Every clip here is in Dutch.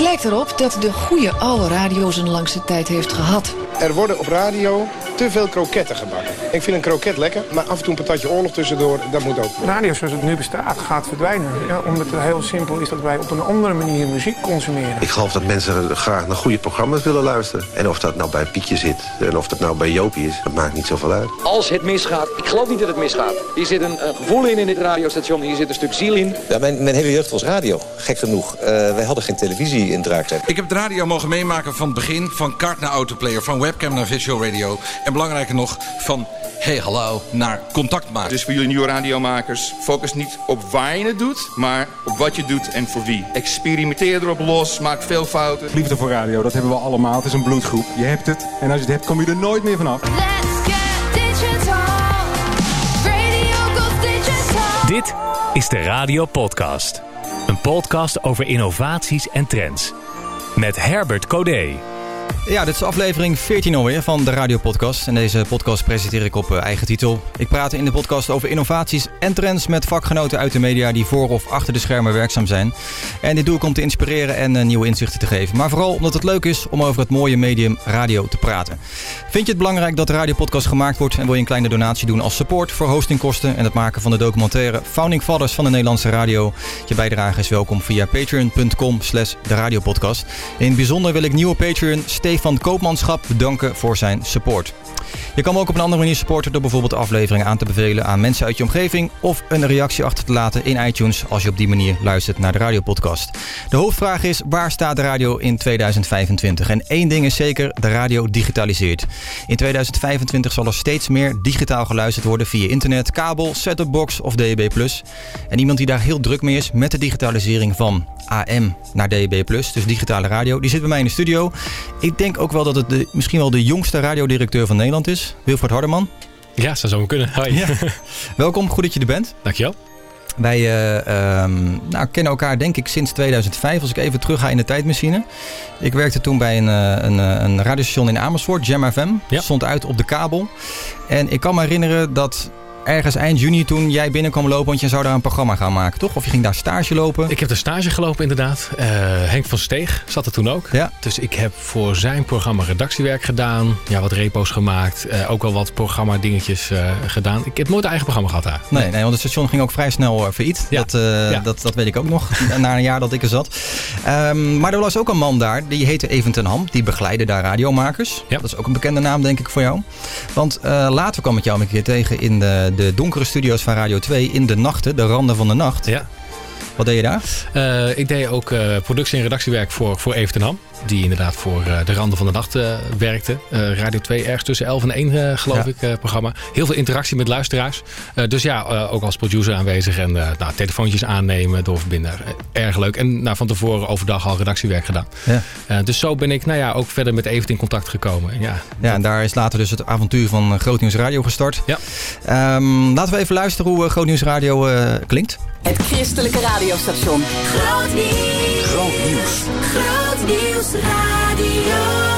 Het lijkt erop dat de goede oude radio zijn langste tijd heeft gehad. Er worden op radio te veel kroketten gebakken. Ik vind een kroket lekker, maar af en toe een patatje oorlog tussendoor, dat moet ook. Radio zoals het nu bestaat gaat verdwijnen. Ja, omdat het heel simpel is dat wij op een andere manier muziek consumeren. Ik geloof dat mensen graag naar goede programma's willen luisteren. En of dat nou bij Pietje zit en of dat nou bij Jopie is, dat maakt niet zoveel uit. Als het misgaat, ik geloof niet dat het misgaat. Hier zit een, een gevoel in in dit radiostation, hier zit een stuk ziel in. Ja, mijn, mijn hele jeugd was radio, gek genoeg. Uh, wij hadden geen televisie in Draakstad. Ik heb de radio mogen meemaken van het begin, van kaart naar autoplayer, van webcam naar visual radio. En belangrijker nog, van hey hallo naar contact maken. Dus voor jullie nieuwe radiomakers, focus niet op waar je het doet, maar op wat je doet en voor wie. Experimenteer erop los, maak veel fouten. Liefde voor radio, dat hebben we allemaal. Het is een bloedgroep. Je hebt het en als je het hebt, kom je er nooit meer vanaf. Let's get digital. Radio goes digital. Dit is de Radio Podcast. Een podcast over innovaties en trends. Met Herbert Codé. Ja, dit is aflevering 14 alweer van de Radio Podcast. En deze podcast presenteer ik op eigen titel. Ik praat in de podcast over innovaties en trends met vakgenoten uit de media die voor of achter de schermen werkzaam zijn. En dit doe ik om te inspireren en uh, nieuwe inzichten te geven. Maar vooral omdat het leuk is om over het mooie medium radio te praten. Vind je het belangrijk dat de Radio Podcast gemaakt wordt en wil je een kleine donatie doen als support voor hostingkosten en het maken van de documentaire Founding Fathers van de Nederlandse radio? Je bijdrage is welkom via patreon.com slash de radiopodcast. In het bijzonder wil ik nieuwe Patreon Stefan Koopmanschap bedanken voor zijn support. Je kan me ook op een andere manier supporten door bijvoorbeeld afleveringen aan te bevelen aan mensen uit je omgeving of een reactie achter te laten in iTunes als je op die manier luistert naar de radiopodcast. De hoofdvraag is waar staat de radio in 2025? En één ding is zeker, de radio digitaliseert. In 2025 zal er steeds meer digitaal geluisterd worden via internet, kabel, set-top-box of DAB+. En iemand die daar heel druk mee is met de digitalisering van AM naar DAB+, dus digitale radio, die zit bij mij in de studio. Ik denk ook wel dat het misschien wel de jongste radiodirecteur van Nederland is, Wilfred Hardeman. Ja, zou zo kunnen. Hoi. Ja. Welkom, goed dat je er bent. Dankjewel. Wij uh, um, nou, kennen elkaar denk ik sinds 2005, als ik even terug ga in de tijdmachine. Ik werkte toen bij een, een, een radiostation in Amersfoort, Jam FM. Ja. Stond uit op de kabel. En ik kan me herinneren dat ergens eind juni toen jij binnenkwam lopen, want je zou daar een programma gaan maken, toch? Of je ging daar stage lopen? Ik heb de stage gelopen inderdaad. Uh, Henk van Steeg zat er toen ook. Ja. Dus ik heb voor zijn programma redactiewerk gedaan. Ja, wat repo's gemaakt. Uh, ook wel wat programma dingetjes uh, gedaan. Ik heb nooit een eigen programma gehad daar. Nee, nee, want het station ging ook vrij snel failliet. Ja. Dat, ja. dat, dat weet ik ook nog, na een jaar dat ik er zat. Um, maar er was ook een man daar, die heette Even ten Ham. Die begeleidde daar radiomakers. Ja. Dat is ook een bekende naam denk ik voor jou. Want later kwam ik jou een keer tegen in de, de donkere studio's van Radio 2 in de nachten, de randen van de nacht. Ja. Wat deed je daar? Uh, ik deed ook uh, productie- en redactiewerk voor, voor Eventenham. Die inderdaad voor uh, de randen van de nacht werkte. Radio 2 ergens tussen 11 en 1 geloof ja. ik programma. Heel veel interactie met luisteraars. dus ja, ook als producer aanwezig. En nou, telefoontjes aannemen, doorverbinden. erg leuk. En nou, van tevoren overdag al redactiewerk gedaan. Ja. dus zo ben ik nou ja, ook verder met Event in contact gekomen. Ja, ja en daar is later dus het avontuur van Grootnieuws Radio gestart. Ja. Um, laten we even luisteren hoe Grootnieuws Radio klinkt. Het christelijke radiostation. Groot nieuws. Groot nieuws. Groot nieuws radio.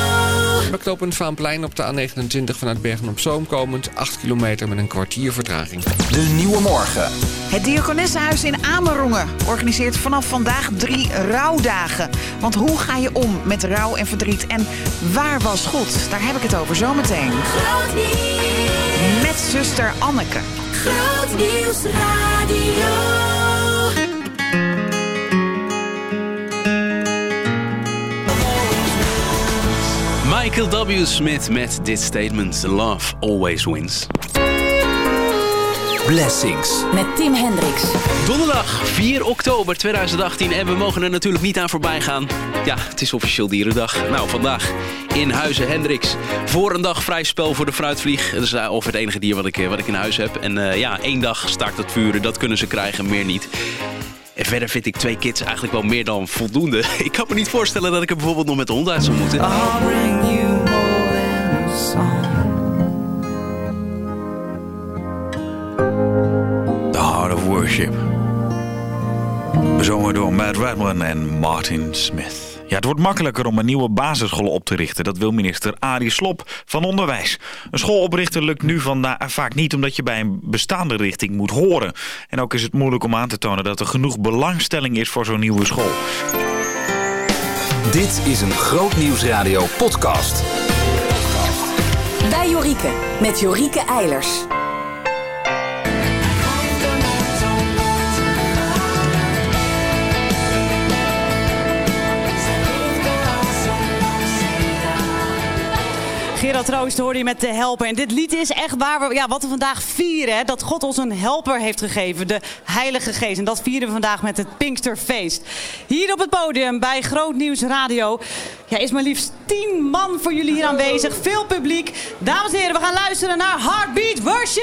Bij knooppunt Vaanplein op de A29 vanuit Bergen op Zoom komend. 8 kilometer met een kwartier vertraging. De Nieuwe Morgen. Het Diakonessenhuis in Amerongen organiseert vanaf vandaag drie rouwdagen. Want hoe ga je om met rouw en verdriet? En waar was God? Daar heb ik het over zometeen. Groot nieuws. Met zuster Anneke. Groot nieuws radio. Michael W. Smith met dit statement: Love always wins. Blessings. Met Tim Hendricks. Donderdag 4 oktober 2018 en we mogen er natuurlijk niet aan voorbij gaan. Ja, het is officieel dierendag. Nou, vandaag in Huizen Hendricks. Voor een dag vrij spel voor de fruitvlieg. Dat is over het enige dier wat ik, wat ik in huis heb. En uh, ja, één dag start het vuren. Dat kunnen ze krijgen, meer niet. En verder vind ik twee kids eigenlijk wel meer dan voldoende. Ik kan me niet voorstellen dat ik er bijvoorbeeld nog met de hond uit zou moeten. Worship. Bezongen door Matt Redman en Martin Smith. Ja, het wordt makkelijker om een nieuwe basisschool op te richten. Dat wil minister Arie Slop van Onderwijs. Een school oprichten lukt nu vandaag vaak niet omdat je bij een bestaande richting moet horen. En ook is het moeilijk om aan te tonen dat er genoeg belangstelling is voor zo'n nieuwe school. Dit is een Groot Nieuwsradio podcast. Bij Jorike, met Jorike Eilers. Gerard Roost hoorde je met de helper. En dit lied is echt waar we, ja, wat we vandaag vieren. Hè? Dat God ons een helper heeft gegeven, de Heilige Geest. En dat vieren we vandaag met het Pinksterfeest. Hier op het podium bij Groot Nieuws Radio ja, is maar liefst tien man voor jullie hier aanwezig. Veel publiek. Dames en heren, we gaan luisteren naar Heartbeat Worship!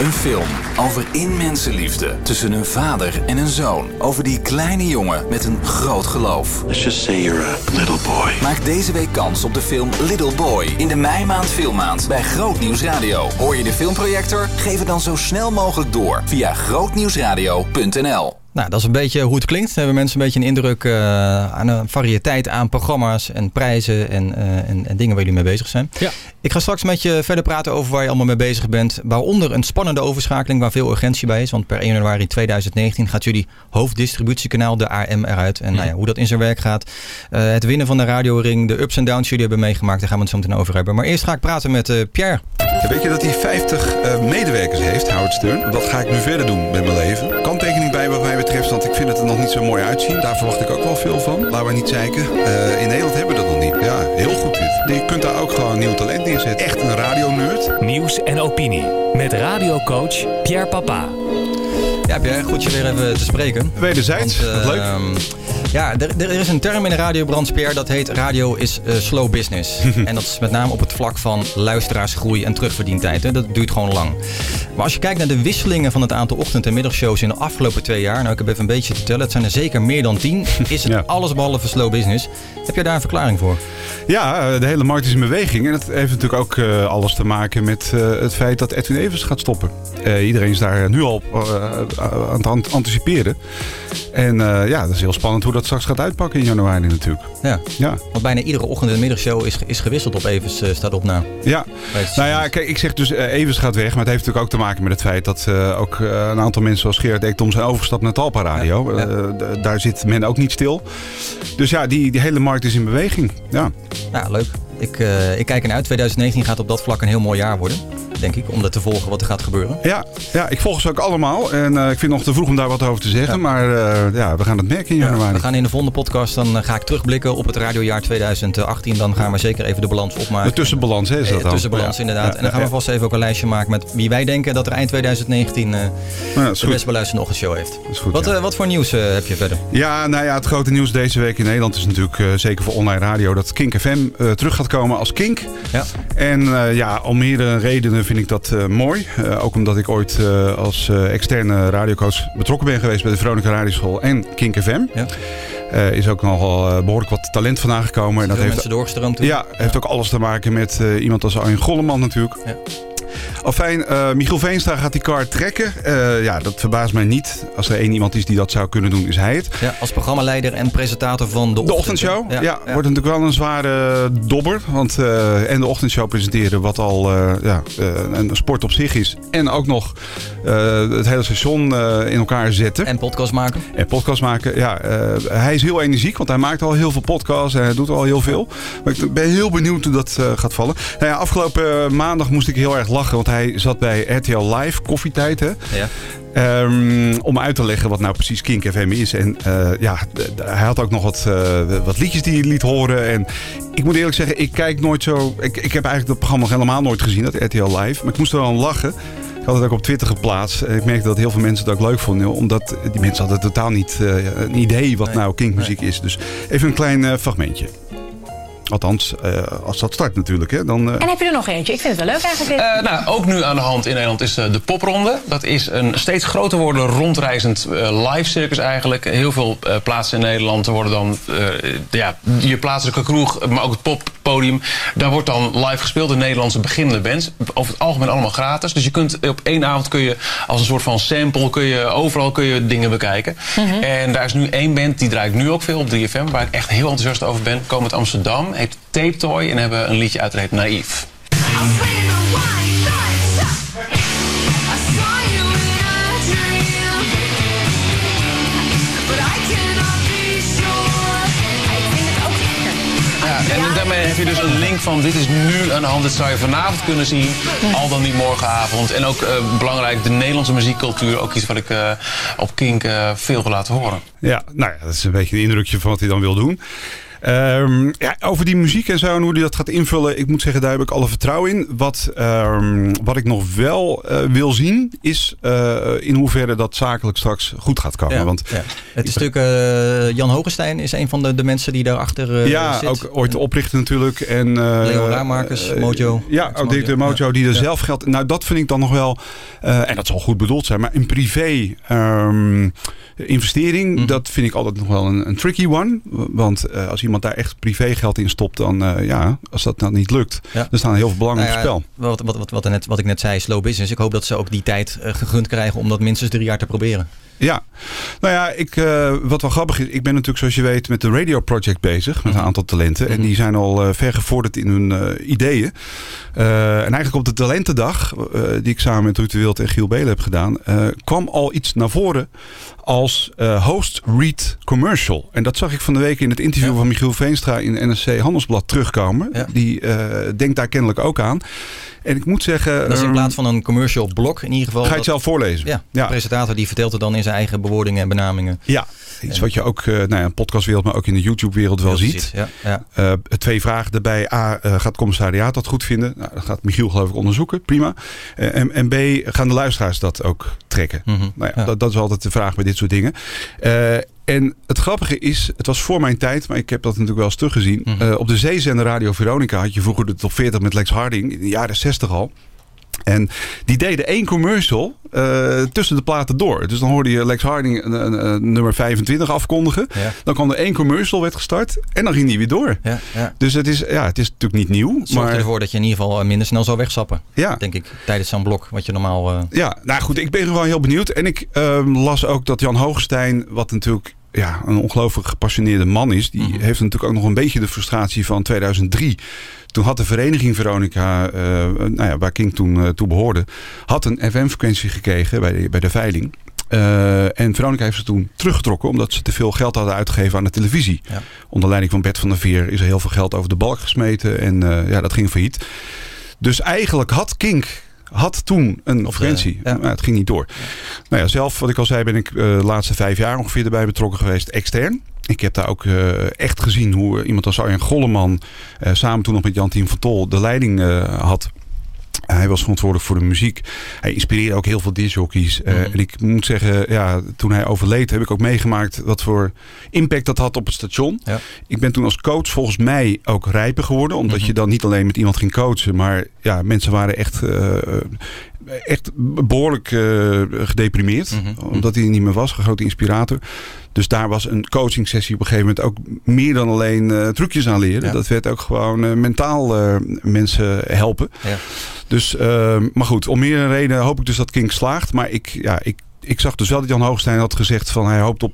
Een film over inmensenliefde tussen een vader en een zoon. Over die kleine jongen met een groot geloof. Let's just say you're a little boy. Maak deze week kans op de film Little Boy in de meimaand filmmaand bij Groot Nieuws Radio. Hoor je de filmprojector? Geef het dan zo snel mogelijk door via grootnieuwsradio.nl. Nou, dat is een beetje hoe het klinkt. Dan hebben mensen een beetje een indruk eh, aan een variëteit aan programma's en prijzen en, eh, en, en dingen waar jullie mee bezig zijn. Ja. Ik ga straks met je verder praten over waar je allemaal mee bezig bent. Waaronder een spannende overschakeling waar veel urgentie bij is. Want per 1 januari 2019 gaat jullie hoofddistributiekanaal, de AM, eruit. En nou ja, hoe dat in zijn werk gaat. Eh, het winnen van de radioring, de ups en downs die jullie hebben meegemaakt. Daar gaan we het zo meteen over hebben. Maar eerst ga ik praten met eh, Pierre. Ja, weet je dat hij 50 eh, medewerkers heeft, Howard Stern? Dat ga ik nu verder doen met mijn leven. Kanttekening bij wat betreft, want ik vind het er nog niet zo mooi uitzien. Daar verwacht ik ook wel veel van. Laten we niet zeiken. Eh, in Nederland hebben we dat nog niet. Ja, heel goed dit. Je kunt daar ook gewoon nieuw talent neerzetten. Echt een radionerd. Nieuws en opinie. Met radiocoach Pierre Papa. Ja, Pierre, goed je weer even te spreken. Wederzijds, Want, wat leuk. Ja, er, er is een term in de radiobranche, Pierre, dat heet radio is eh, slow business. en dat is met name op het vlak van luisteraarsgroei en terugverdientijd. Hè. Dat duurt gewoon lang. Maar als je kijkt naar de wisselingen van het aantal ochtend- en middagshows in de afgelopen twee jaar, nou ik heb even een beetje te tellen, het zijn er zeker meer dan tien, is het alles behalve slow business. Heb jij daar een verklaring voor? Ja, eh, de hele markt is in beweging. En dat heeft natuurlijk ook eh, alles te maken met het feit dat Edwin Evers gaat stoppen. Iedereen is daar nu al aan het ant- anticiperen. En ja, dat is heel spannend hoe dat straks gaat uitpakken in januari natuurlijk. Ja. Ja. Want bijna iedere ochtend- en middagshow is, is gewisseld op Evers, eh, staat op na. Ja, nou ja, kijk, ik zeg dus eh, Evers gaat weg. Maar het heeft natuurlijk ook te maken met het feit dat eh, ook een aantal mensen zoals Gerard Ekdom zijn overgestapt naar Talpa Radio. Daar zit men ook niet stil. Dus ja, die, die hele markt is in beweging. Ja. Ja, leuk. Ik, ik kijk ernaar uit. 2019 gaat op dat vlak een heel mooi jaar worden, denk ik. Om dat te volgen wat er gaat gebeuren. Ja, ja, ik volg ze ook allemaal. En eh, ik vind het nog te vroeg om daar wat over te zeggen. Maar eh, ja, we gaan het merken in januari. We gaan in de volgende podcast, dan eh, ga ik terugblikken op het radiojaar 2018. Dan gaan we zeker even de balans opmaken. De tussenbalans, hè, is dat dan? tussenbalans, inderdaad. En dan gaan we vast even ook een lijstje maken met wie wij denken dat er eind 2019 eh dat is de goed. best beluisterde ochtendshow heeft. goed, wat, ja. eh, wat voor nieuws heb je verder? Ja, nou ja, het grote nieuws deze week in Nederland is natuurlijk zeker voor online radio dat Kink FM terug gaat komen als Kink. Ja. En ja, om meerdere redenen vind ik dat eh, mooi. Eh, ook omdat ik ooit eh, als externe radiocoach betrokken ben geweest bij de Veronica Radioschool en Kink FM. Ja. Is ook nogal eh, behoorlijk wat talent vandaan gekomen. En dat heeft, mensen doorgestroomd? Ja, heeft ook alles te maken met iemand als Arjen Golleman natuurlijk. Ja. Afijn, eh Michiel Veenstra gaat die car trekken. Eh, ja, dat verbaast mij niet. Als er één iemand is die dat zou kunnen doen, is hij het. Ja, als programmaleider en presentator van de, De ochtendshow, ja, Ja, wordt natuurlijk wel een zware dobber. Want eh, en de ochtendshow presenteren, wat al ja, een sport op zich is. En ook nog het hele station in elkaar zetten. En podcast maken. En podcast maken, ja. hij is heel energiek, want hij maakt al heel veel podcasts en hij doet al heel veel. Maar ik ben heel benieuwd hoe dat gaat vallen. Nou ja, afgelopen maandag moest ik heel erg lachen, want hij zat bij RTL Live, koffietijd hè. Ja. Ehm, om uit te leggen wat nou precies Kink FM is. En eh, ja, hij had ook nog wat, eh, wat liedjes die hij liet horen. En ik moet eerlijk zeggen, ik kijk nooit zo... Ik, ik heb eigenlijk dat programma nog helemaal nooit gezien, dat RTL Live. Maar ik moest er wel aan lachen. Ik had het ook op Twitter geplaatst. En ik merkte dat heel veel mensen het ook leuk vonden. Omdat die mensen hadden totaal niet eh, een idee wat nou kinkmuziek is. Dus even een klein fragmentje. Althans, eh, als dat start natuurlijk. Hè, dan, eh, En heb je er nog eentje? Ik vind het wel leuk eigenlijk. Eh, nou, ook nu aan de hand in Nederland is eh, de popronde. Dat is een steeds groter worden rondreizend eh, live circus eigenlijk. Heel veel eh, plaatsen in Nederland er worden dan eh, ja, je plaatselijke kroeg, maar ook het Daar wordt dan live gespeeld door Nederlandse beginnende bands. Over het algemeen allemaal gratis. Dus je kunt op één avond kun je als een soort van sample kun je overal kun je dingen bekijken. Mhm. En daar is nu één band die draait nu ook veel op 3FM, waar ik echt heel enthousiast over ben. Komen uit Amsterdam, heet Tape Toy en hebben een liedje uit dat heet Naïef. Heb je dus een link van dit is nu aan de hand. Dit zou je vanavond kunnen zien, al dan niet morgenavond. En ook eh, belangrijk, de Nederlandse muziekcultuur. Ook iets wat ik eh, op Kink eh, veel wil laten horen. Ja, nou ja, dat is een beetje een indrukje van wat hij dan wil doen. Ehm, ja, over die muziek en zo en hoe hij dat gaat invullen, ik moet zeggen, daar heb ik alle vertrouwen in. Wat, ehm, wat ik nog wel eh, wil zien, is eh, in hoeverre dat zakelijk straks goed gaat komen. Ja, Want ja. Het is natuurlijk, eh, Jan Hogenstein is een van de, de mensen die daarachter ja, zit. ook ooit de oprichter natuurlijk. En, Leo Ramakers, eh, Mojo. Ja, ook directeur Mojo, die er zelf geld... Nou, dat vind ik dan nog wel... en dat zal goed bedoeld zijn, maar een privé ehm, investering... Mhm. dat vind ik altijd nog wel een, een tricky one. Want als iemand daar echt privé geld in stopt... dan ja, ja, als dat nou niet lukt... Ja. dan staan er heel veel belangen Nou op spel. Wat, wat, wat, wat, er net, wat ik net zei, slow business. Ik hoop dat ze ook die tijd eh, gegund krijgen om dat minstens drie jaar te proberen. Ja, nou ja, ik, eh, wat wel grappig is, ik ben natuurlijk zoals je weet met de Radio Project bezig, met een aantal talenten. En die zijn al eh, ver gevorderd in hun eh, ideeën. En eigenlijk op de talentendag, die ik samen met Ruud de Wild en Giel Belen heb gedaan, kwam al iets naar voren als host read commercial. En dat zag ik van de week in het interview van Michiel Veenstra in NRC Handelsblad terugkomen. Die denkt daar kennelijk ook aan. En ik moet zeggen... Dat is in ehm, plaats van een commercial blok in ieder geval. Ga je het zelf voorlezen? Ja, de presentator die vertelt het dan in zijn eigen bewoordingen en benamingen. Ja, iets wat je ook eh nou ja, in de podcastwereld, maar ook in de YouTube-wereld wel ziet. precies, ja, ja. Eh, twee vragen erbij. A, eh, gaat het commissariaat dat goed vinden? Nou, dat gaat Michiel geloof ik onderzoeken. Prima. En, en B, gaan de luisteraars dat ook trekken? Mhm. Nou ja, Dat, dat is altijd de vraag bij dit soort dingen. En het grappige is, het was voor mijn tijd, maar ik heb dat natuurlijk wel eens teruggezien. Eh, op de zeezender Radio Veronica had je vroeger de top 40 met Lex Harding in de jaren 60 al. En die deden één commercial eh, tussen de platen door. Dus dan hoorde je Lex Harding een nummer 25 afkondigen. Ja. Dan kwam er één commercial werd gestart en dan ging die weer door. Ja, ja. Dus het is, ja, het is natuurlijk niet nieuw. Zorgt maar ervoor dat je in ieder geval minder snel zou wegsappen. Ja. Denk ik, tijdens zo'n blok, wat je normaal... Ja, nou goed, ik ben gewoon heel benieuwd. En ik ehm, las ook dat Jan Hoogstein, wat natuurlijk ja, een ongelooflijk gepassioneerde man is, die heeft natuurlijk ook nog een beetje de frustratie van 2003. Toen had de vereniging Veronica, eh, nou ja, waar King toen eh, toe behoorde, had een FM-frequentie gekregen bij de, bij de veiling. Eh, en Veronica heeft ze toen teruggetrokken omdat ze te veel geld hadden uitgegeven aan de televisie. Ja. Onder leiding van Bert van der Veer is er heel veel geld over de balk gesmeten en ja, dat ging failliet. Dus eigenlijk had Kink had toen een frequentie. Maar het ging niet door. Nou ja, zelf, wat ik al zei, ben ik eh, de laatste vijf jaar ongeveer erbij betrokken geweest, extern. Ik heb daar ook eh, echt gezien hoe iemand als Arjen Golleman, eh, samen toen nog met Jan-Tien van Tol, de leiding eh, had. Hij was verantwoordelijk voor de muziek. Hij inspireerde ook heel veel discjockeys. Eh, En ik moet zeggen, ja, toen hij overleed heb ik ook meegemaakt wat voor impact dat had op het station. Ik ben toen als coach volgens mij ook rijper geworden. Omdat je dan niet alleen met iemand ging coachen. Maar ja, mensen waren echt, eh, echt behoorlijk eh, gedeprimeerd. Omdat hij niet meer was. Een grote inspirator. Dus daar was een coaching sessie op een gegeven moment ook meer dan alleen trucjes aan leren. Ja. Dat werd ook gewoon mentaal mensen helpen. Ja. Dus, eh, maar goed, om meerdere redenen hoop ik dus dat King slaagt. Maar ik, ja, ik, ik zag dus wel dat Jan Hoogstein had gezegd van hij hoopt op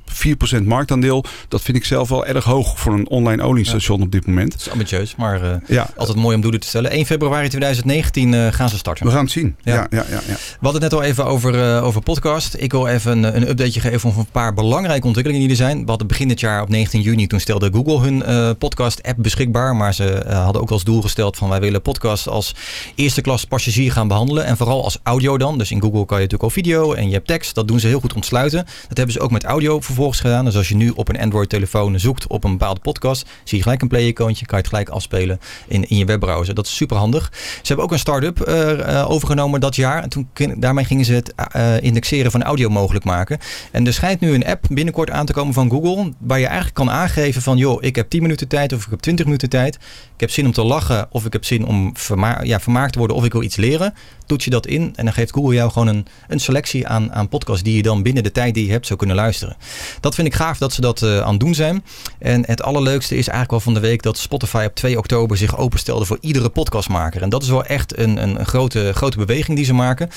4% marktaandeel. Dat vind ik zelf wel erg hoog voor een online oliestation op dit moment. Dat is ambitieus, maar eh, Ja. altijd mooi om doelen te stellen. 1 februari 2019 eh, gaan ze starten. We gaan het zien. Ja, ja, ja. ja, We hadden het net al even over, eh, over podcast. Ik wil even een, een updateje geven van een paar belangrijke ontwikkelingen die er zijn. We hadden begin dit jaar op 19 juni, toen stelde Google hun podcast-app beschikbaar. Maar ze hadden ook als doel gesteld van wij willen podcast als eerste klas passagier gaan behandelen. En vooral als audio dan. Dus in Google kan je natuurlijk al video en je hebt tekst. Dat doen ze heel goed ontsluiten. Dat hebben ze ook met audio vervolgens gedaan. Dus als je nu op een Android-telefoon zoekt op een bepaalde podcast, zie je gelijk een play-icoontje, kan je het gelijk afspelen in, in je webbrowser. Dat is super handig. Ze hebben ook een start-up eh, eh, overgenomen dat jaar. En toen, daarmee gingen ze het eh, indexeren van audio mogelijk maken. En er schijnt nu een app binnenkort aan te komen van Google, waar je eigenlijk kan aangeven van, joh, ik heb 10 minuten tijd of ik heb 20 minuten tijd. Ik heb zin om te lachen of ik heb zin om ja, vermaakt te worden of ik wil iets leren. Toets je dat in en dan geeft Google jou gewoon een, een selectie aan, aan podcasts die je dan binnen de tijd die je hebt zou kunnen luisteren. Dat vind ik gaaf dat ze dat eh, aan het doen zijn. En het allerleukste is eigenlijk wel van de week dat Spotify op 2 oktober zich openstelde voor iedere podcastmaker. En dat is wel echt een, een, grote, grote beweging die ze maken.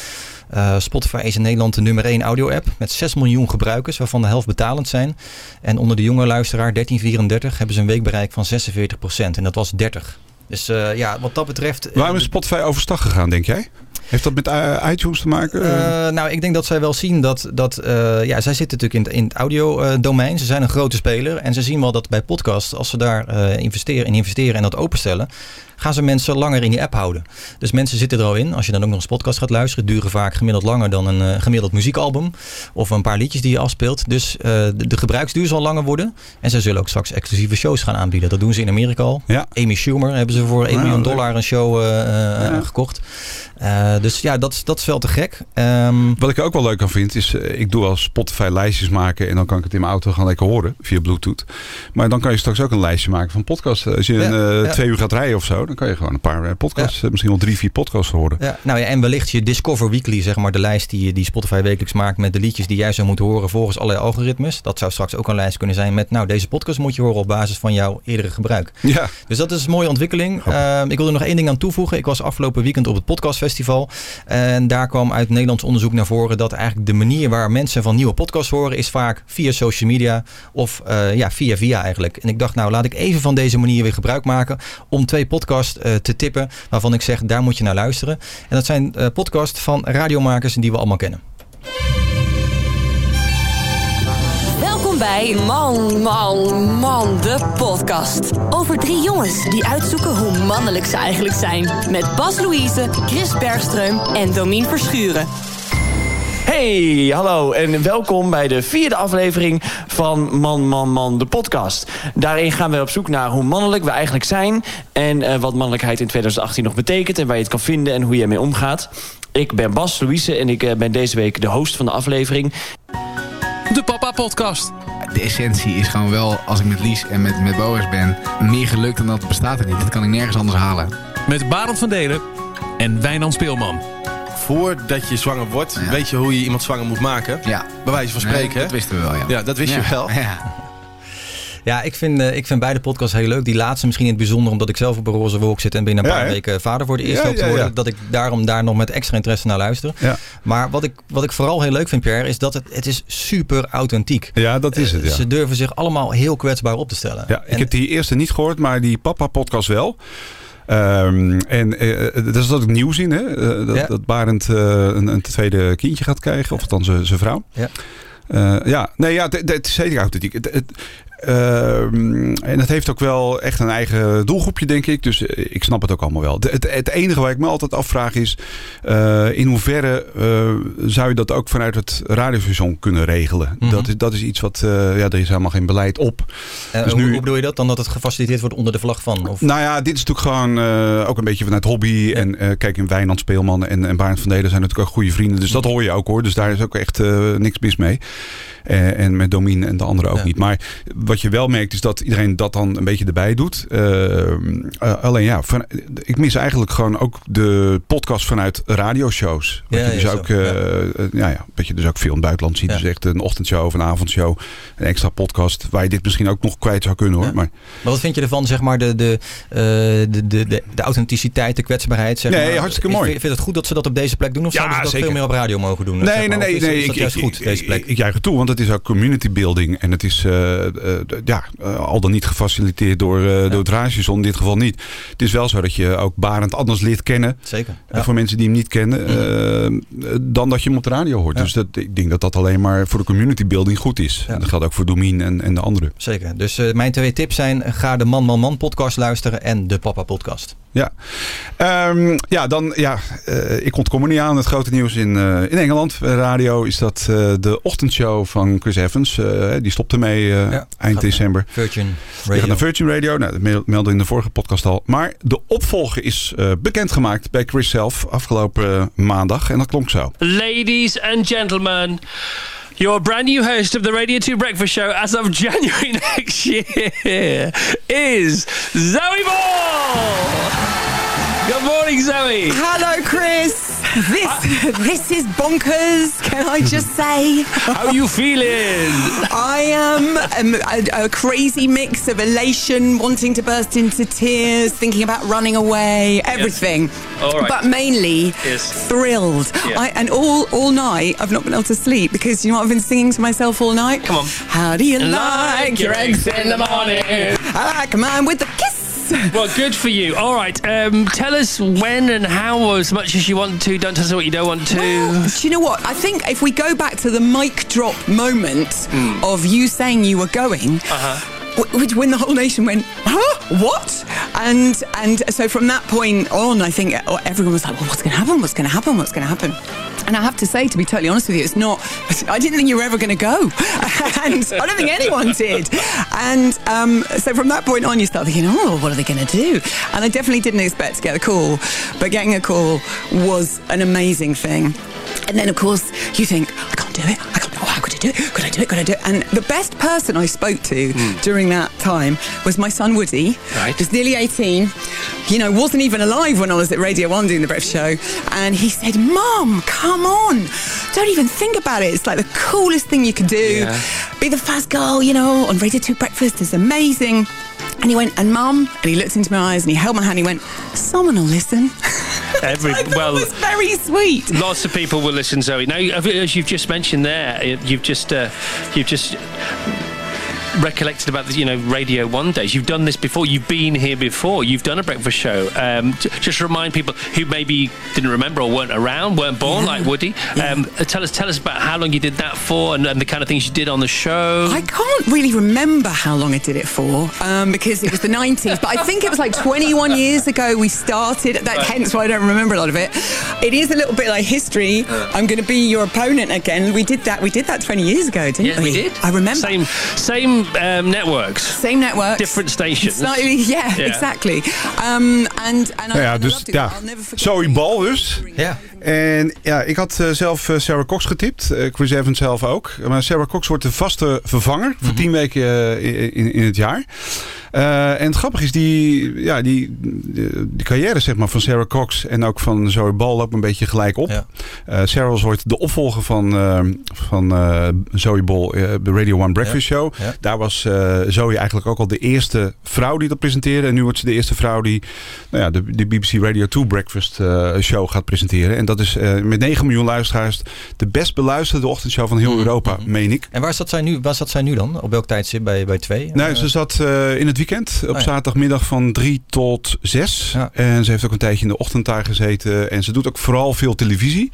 Eh, Spotify is in Nederland de nummer 1 audio-app met 6 miljoen gebruikers, waarvan de helft betalend zijn. En onder de jonge luisteraar 1334 hebben ze een weekbereik van 46%. En dat was 30 Dus eh, ja, wat dat betreft... eh, Waarom is Spotify overstag gegaan, denk jij? Heeft dat met eh, iTunes te maken? Nou, ik denk dat zij wel zien dat. dat ja, zij zitten natuurlijk in, het- in het audio-domein. Ze zijn een grote speler. En ze zien wel dat bij podcasts, als ze daar investeren, in investeren en dat openstellen. Gaan ze mensen langer in die app houden. Dus mensen zitten er al in. Als je dan ook nog eens podcast gaat luisteren, duren vaak gemiddeld langer dan een eh, gemiddeld muziekalbum. Of een paar liedjes die je afspeelt. Dus eh, de, de gebruiksduur zal langer worden. En zij zullen ook straks exclusieve shows gaan aanbieden. Dat doen ze in Amerika al. Amy Schumer hebben ze voor 1 Ja, miljoen dollar een show eh, gekocht. Eh, dus ja, dat, is- dat is wel te gek. Ehm, Wat ik er ook wel leuk aan vind, is eh, ik doe als Spotify lijstjes maken en dan kan ik het in mijn auto gaan lekker horen via Bluetooth. Maar dan kan je straks ook een lijstje maken van podcasts. Als je een, eh, ja. twee uur gaat rijden of zo, dan kan je gewoon een paar podcasts, misschien wel drie, vier podcasts horen. Ja, nou ja, en wellicht je Discover Weekly, zeg maar, de lijst die, die Spotify wekelijks maakt met de liedjes die jij zou moeten horen volgens allerlei algoritmes. Dat zou straks ook een lijst kunnen zijn met, nou, deze podcast moet je horen op basis van jouw eerdere gebruik. Ja. Dus dat is een mooie ontwikkeling. Ehm, ik wil er nog één ding aan toevoegen. Ik was afgelopen weekend op het podcastfestival. En daar kwam uit Nederlands onderzoek naar voren dat eigenlijk de manier waar mensen van nieuwe podcasts horen is vaak via social media of eh, ja, via via eigenlijk. En ik dacht, nou laat ik even van deze manier weer gebruik maken om twee podcasts eh, te tippen waarvan ik zeg, daar moet je naar luisteren. En dat zijn eh podcasts van radiomakers die we allemaal kennen. Bij Man, Man, Man, de podcast. Over drie jongens die uitzoeken hoe mannelijk ze eigenlijk zijn. Met Bas Louise, Chris Bergström en Domien Verschuren. Hey, hallo en welkom bij de vierde aflevering van Man, Man, Man, de podcast. Daarin gaan we op zoek naar hoe mannelijk we eigenlijk zijn... en eh, wat mannelijkheid in 2018 nog betekent... en waar je het kan vinden en hoe je ermee omgaat. Ik ben Bas Louise en ik eh, ben deze week de host van de aflevering. De Papa Podcast. De essentie is gewoon wel, als ik met Lies en met, met Boris ben, meer geluk dan dat bestaat er niet. Dat kan ik nergens anders halen. Met Barend van Delen en Wijnand Speelman. Voordat je zwanger wordt, weet je hoe je iemand zwanger moet maken. Ja. Bij wijze van spreken. dat wisten we wel, ja. Ja, dat wist Ja, je wel. ja. Ja, ik vind, eh, ik vind beide podcasts heel leuk. Die laatste misschien in het bijzonder omdat ik zelf op een roze wolk zit en binnen een paar weken vader voor de eerste Ja, te worden. Dat ik daarom daar nog met extra interesse naar luister. Maar wat ik, wat ik vooral heel leuk vind, Pierre, is dat het, het is super authentiek. Ja, dat is het, ja. Ze durven zich allemaal heel kwetsbaar op te stellen. Ja, ik heb die eerste niet gehoord, maar die Papa-podcast wel. Ehm, en eh, dat is dat ook nieuws in, hè? Eh, dat, Ja. dat Barend eh, een, een tweede kindje gaat krijgen, of althans zijn vrouw. Ja. Eh, ja, nee, ja, het- is zeker authentiek. Het, het, en het heeft ook wel echt een eigen doelgroepje, denk ik. Dus eh, ik snap het ook allemaal wel. Het, het, het enige waar ik me altijd afvraag is... eh, in hoeverre eh, zou je dat ook vanuit het radiostation kunnen regelen? Mhm. dat, is, dat is iets wat... ja, er is helemaal geen beleid op. Dus hoe, nu- hoe bedoel je dat? Dan dat het gefaciliteerd wordt onder de vlag van? Of? nou ja, dit is natuurlijk gewoon ook een beetje vanuit hobby. En kijk, in Wijnand Speelman en, en Barend van Delen zijn natuurlijk ook goede vrienden. Dus dat hoor je ook hoor. Dus daar is ook echt niks mis mee. En met Domien en de anderen ook Ja. niet. Maar wat je wel merkt is dat iedereen dat dan een beetje erbij doet. Eh, eh, alleen ja, van, ik mis eigenlijk gewoon ook de podcast vanuit radioshows. Wat Ja, je dus ja, ook, eh, ja, ja, wat je dus ook veel in het buitenland ziet. Dus echt een ochtendshow of een avondshow. Een extra podcast. Waar je dit misschien ook nog kwijt zou kunnen hoor. Maar Maar wat vind je ervan, zeg maar, de, de, de, de, de, authenticiteit, de kwetsbaarheid? Zeg Nee, maar. hartstikke Ik mooi. Vind, vind het goed dat ze dat op deze plek doen? Of zouden ze dat zeker. veel meer op radio mogen doen? Nee, zeg nee, maar? nee. Is, nee is ik, juist ik- goed, deze plek? Ik, ik juich het toe, want het is ook community building. En het is ja, eh, al dan niet gefaciliteerd door, eh, door het. In dit geval niet. Het is wel zo dat je ook Barend anders leert kennen. Zeker. Eh, Voor mensen die hem niet kennen. eh, dan dat je hem op de radio hoort. Dus dat, ik denk dat dat alleen maar voor de community building goed is. Dat geldt ook voor Domien en, en de anderen. Zeker. Dus eh, mijn twee tips zijn: ga de Man Man Man podcast luisteren en de Papa podcast. Ja, Ehm, ja dan ja, eh, ik ontkom er niet aan. Het grote nieuws in, eh, in Engeland, eh, radio, is dat eh, de ochtendshow van Chris Evans, eh, die stopte mee eh, eind gaat december. Virgin Die Radio. gaat naar Virgin Radio. Nou, dat meld- meldde in de vorige podcast al. Maar de opvolger is eh, bekendgemaakt bij Chris zelf afgelopen maandag. En dat klonk zo. Ladies and gentlemen, your brand new host of the Radio 2 Breakfast Show as of January next year is Zoe Ball! Morning, Zoe! Hello, Chris. This this is bonkers. Can I just say? How are you feeling? I am um, a, a crazy mix of elation, wanting to burst into tears, thinking about running away, everything. All right. But mainly Yes. thrilled. Yeah. I, and all all night I've not been able to sleep because you know what I've been singing to myself all night. Come on. How do you like, your eggs in the morning? I like mine with a kiss. Well, good for you. All right. Um, tell us when and how, as much as you want to. Don't tell us what you don't want to. Well, do you know what? I think if we go back to the mic drop moment Hmm. of you saying you were going, w- which when the whole nation went, huh? What? And and so from that point on, I think uh, everyone was like, well, what's going to happen? What's going to happen? What's going to happen? And I have to say, to be totally honest with you, it's not. I didn't think you were ever going to go, and I don't think anyone did. And um, so from that point on, you start thinking, oh, what are they going to do? And I definitely didn't expect to get a call, but getting a call was an amazing thing. And then, of course, you think, I can't do it. I could I do it? Could I do it? Could I do it? And the best person I spoke to hmm. during that time was my son Woody. Right. Who's nearly 18. You know, wasn't even alive when I was at Radio 1 doing the breakfast show. And he said, Mom, come on. Don't even think about it. It's like the coolest thing you could do. Yeah. Be the first girl, you know, on Radio 2 Breakfast is amazing. And he went, and Mum, and he looked into my eyes and he held my hand and he went, someone will listen. Every well, was very sweet. Lots of people will listen, Zoe. Now, as you've just mentioned there, you've just uh, you've just recollected about the you know Radio One days. You've done this before. You've been here before. You've done a breakfast show. Um, j- just remind people who maybe didn't remember or weren't around, weren't born like Woody. Um, uh, tell us tell us about how long you did that for and, and the kind of things you did on the show. I can't really remember how long I did it for um, because it was the 90s, but I think it was like 21 years ago we started. That, Right. Hence why I don't remember a lot of it. It is a little bit like history. I'm going to be your opponent again. We did that. We did that 20 years ago, didn't Yeah, we? we did. I remember. Same same um, networks. Same network. Different stations. Slightly, yeah, Yeah. exactly. Um, and and Nou I, ja, dus it. ja, I'll never forget Zoe Bal dus. Ja. En ja, ik had eh, zelf eh, Sarah Cox getipt. Eh, Chris Evans zelf ook. Maar Sarah Cox wordt de vaste vervanger voor tien weken in, in het jaar. Eh, en het grappige is, die, ja, die, carrière zeg maar, van Sarah Cox en ook van Zoe Bal loopt een beetje gelijk op. Eh, Sarah was ooit de opvolger van, eh, van Zoe Bal, eh, de Radio One Breakfast Ja. Show. Ja. Daar was Zoe eigenlijk ook al de eerste vrouw die dat presenteerde. En nu wordt ze de eerste vrouw die nou ja, de, de BBC Radio 2 Breakfast Show gaat presenteren. En dat is met 9 miljoen luisteraars de best beluisterde ochtendshow van heel Europa, meen ik. En waar zat zij nu, waar zat zij nu dan? Op welk tijdstip bij, bij twee? Nee, ze zat in het weekend op ja. zaterdagmiddag van 3 tot 6. En ze heeft ook een tijdje in de ochtend daar gezeten. En ze doet ook vooral veel televisie.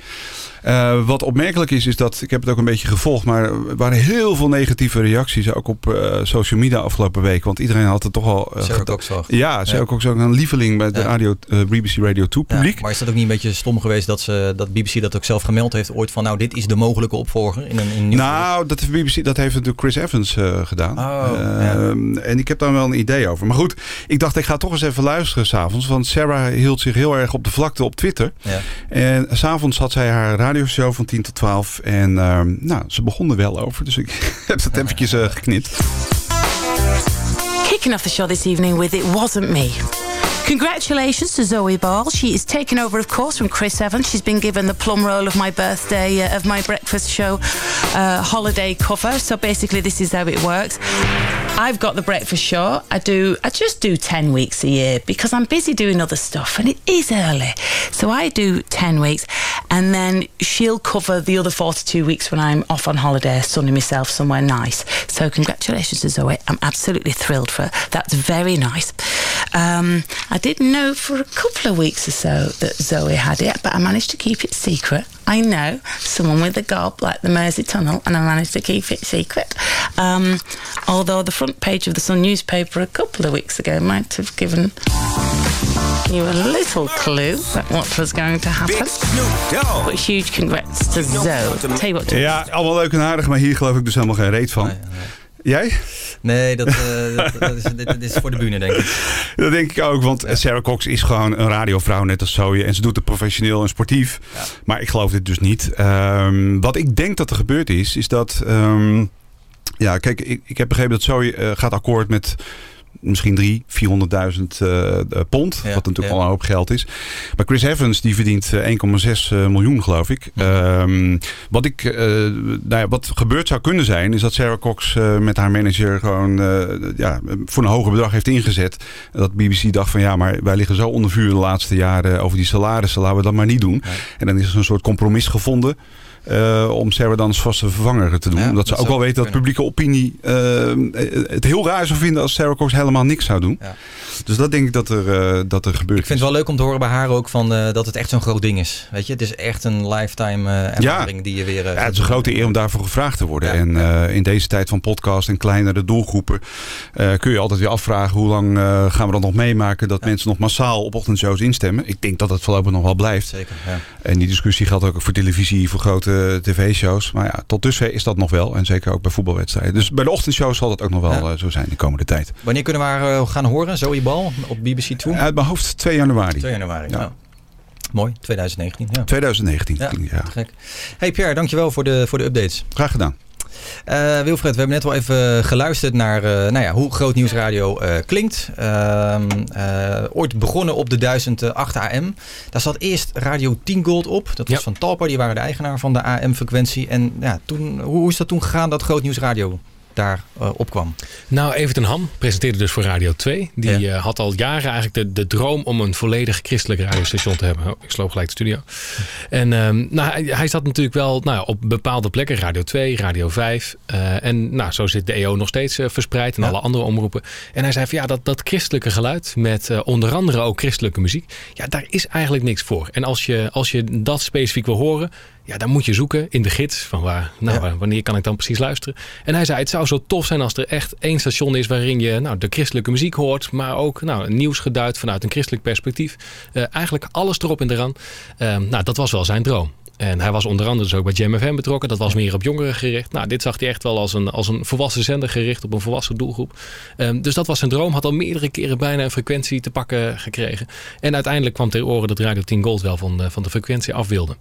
Eh, wat opmerkelijk is, is dat, ik heb het ook een beetje gevolgd, maar er waren heel veel negatieve reacties ook op eh, social media afgelopen week. Want iedereen had het toch al... eh, Sarah geda- Cox toch? Ja, Sarah Ja. Ook een lieveling bij de Ja. radio, eh, BBC Radio 2 Ja, publiek. maar is dat ook niet een beetje stom geweest dat, ze, dat BBC dat ook zelf gemeld heeft ooit van nou dit is de mogelijke opvolger in een, in een Nou, dat heeft, BBC, dat heeft natuurlijk Chris Evans eh, gedaan. Oh, Ehm, En ik heb daar wel een idee over. Maar goed, ik dacht ik ga toch eens even luisteren s'avonds. Want Sarah hield zich heel erg op de vlakte op Twitter. Ja. En s'avonds had zij haar radioshow van 10 tot 12. En ehm, nou, ze begon er wel over. Dus ik heb dat eventjes eh, geknipt. Kicking off the show this evening with It Wasn't Me. Congratulations to Zoe Ball. She is taken over, of course, from Chris Evans. She's been given the plum roll of my birthday, uh, of my breakfast show uh, holiday cover. So basically, this is how it works. I've got the breakfast show. I do. I just do ten weeks a year because I'm busy doing other stuff, and it is early. So I do ten weeks, and then she'll cover the other forty-two weeks when I'm off on holiday, sunning myself somewhere nice. So congratulations to Zoe. I'm absolutely thrilled for her. That's very nice. Um, I didn't know for a couple of weeks or so that Zoe had it, but I managed to keep it secret. I know someone with a gob like the Mersey Tunnel, and I managed to keep it secret. Um, although the front page of the Sun newspaper a couple of weeks ago might have given you a little clue about what was going to happen. But huge congrats to Zoe. Tell you what, Ja, allemaal leuk en aardig. Maar hier geloof ik dus helemaal geen reet van. Jij? Nee, dat, eh, dat, dat is, dit, dit is voor de bühne denk ik. Dat denk ik ook, want Sarah Cox is gewoon een radiovrouw net als Zoe. En ze doet het professioneel en sportief. Maar ik geloof dit dus niet. Ehm, wat ik denk dat er gebeurd is, is dat... ehm, ja, kijk, ik, ik heb begrepen dat Zoe eh, gaat akkoord met misschien drie, 400.000 eh, pond. wat natuurlijk al een hoop geld is. Maar Chris Evans die verdient eh, 1,6 eh, miljoen geloof ik. Ehm, wat, ik eh, nou ja, wat gebeurd zou kunnen zijn is dat Sarah Cox eh, met haar manager gewoon eh, ja, voor een hoger bedrag heeft ingezet. Dat BBC dacht van ja, maar wij liggen zo onder vuur de laatste jaren over die salarissen. Laten we dat maar niet doen. En dan is er een soort compromis gevonden. Eh, om Sarah dan als vaste vervanger te doen. Ja, Omdat ze ook wel weten dat publieke opinie eh, het heel raar zou vinden als Sarah Cox helemaal niks zou doen. Dus dat denk ik dat er, eh, dat er gebeurt. Ik vind het wel leuk om te horen bij haar ook van, dat het echt zo'n groot ding is. Weet je, het is echt een lifetime ervaring die je weer... Ja, het is een grote eer om daarvoor gevraagd te worden. en in deze tijd van podcast en kleinere doelgroepen kun je altijd weer afvragen hoe lang gaan we dat nog meemaken dat mensen nog massaal op ochtendshows instemmen. Ik denk dat dat voorlopig nog wel blijft. Zeker, ja. En die discussie geldt ook voor televisie, voor grote tv-shows. Maar ja, tot dusver is dat nog wel. En zeker ook bij voetbalwedstrijden. Dus bij de ochtendshows zal dat ook nog wel Ja. eh, zo zijn de komende tijd. Wanneer kunnen we haar eh, gaan horen? Zoe Bal op BBC 2? Uit mijn hoofd 2 januari. 2 januari, Ja. ja. Mooi, 2019. Ja. 2019. Ja, Ja. gek. Hey Pierre, dankjewel voor de, voor de updates. Graag gedaan. Eh, Wilfred, we hebben net wel even geluisterd naar eh, nou ja, hoe Groot Nieuwsradio eh klinkt. Ehm, eh, ooit begonnen op de 1008 AM. Daar zat eerst Radio 10 Gold op. Dat was van Talpa, die waren de eigenaar van de AM-frequentie. En ja, toen, hoe hoe is dat toen gegaan dat Groot Nieuwsradio daar eh, opkwam? Nou, Evert en Ham presenteerde dus voor Radio 2. Die eh, had al jaren eigenlijk de, de droom om een volledig christelijk radiostation te hebben. Oh, ik sloop gelijk de studio. En ehm, nou, hij, hij zat natuurlijk wel nou, op bepaalde plekken. Radio 2, Radio 5. eh, en nou, zo zit de EO nog steeds verspreid. En alle andere omroepen. En hij zei van ja, dat, dat christelijke geluid. Met onder andere ook christelijke muziek. Ja, daar is eigenlijk niks voor. En als je, als je dat specifiek wil horen. Ja, dan moet je zoeken in de gids. Van waar, nou, wanneer kan ik dan precies luisteren? En hij zei, het zou zo tof zijn als er echt één station is waarin je nou, de christelijke muziek hoort. Maar ook nou, nieuws geduid vanuit een christelijk perspectief. Eh, eigenlijk alles erop en eraan. Eh, nou, dat was wel zijn droom. En hij was onder andere dus ook bij Jam FM betrokken. Dat was meer op jongeren gericht. Nou, dit zag hij echt wel als een, als een volwassen zender gericht op een volwassen doelgroep. Ehm, dus dat was zijn droom. Had al meerdere keren bijna een frequentie te pakken gekregen. En uiteindelijk kwam ter oren dat Radio 10 Gold wel van de, van de frequentie af wilde.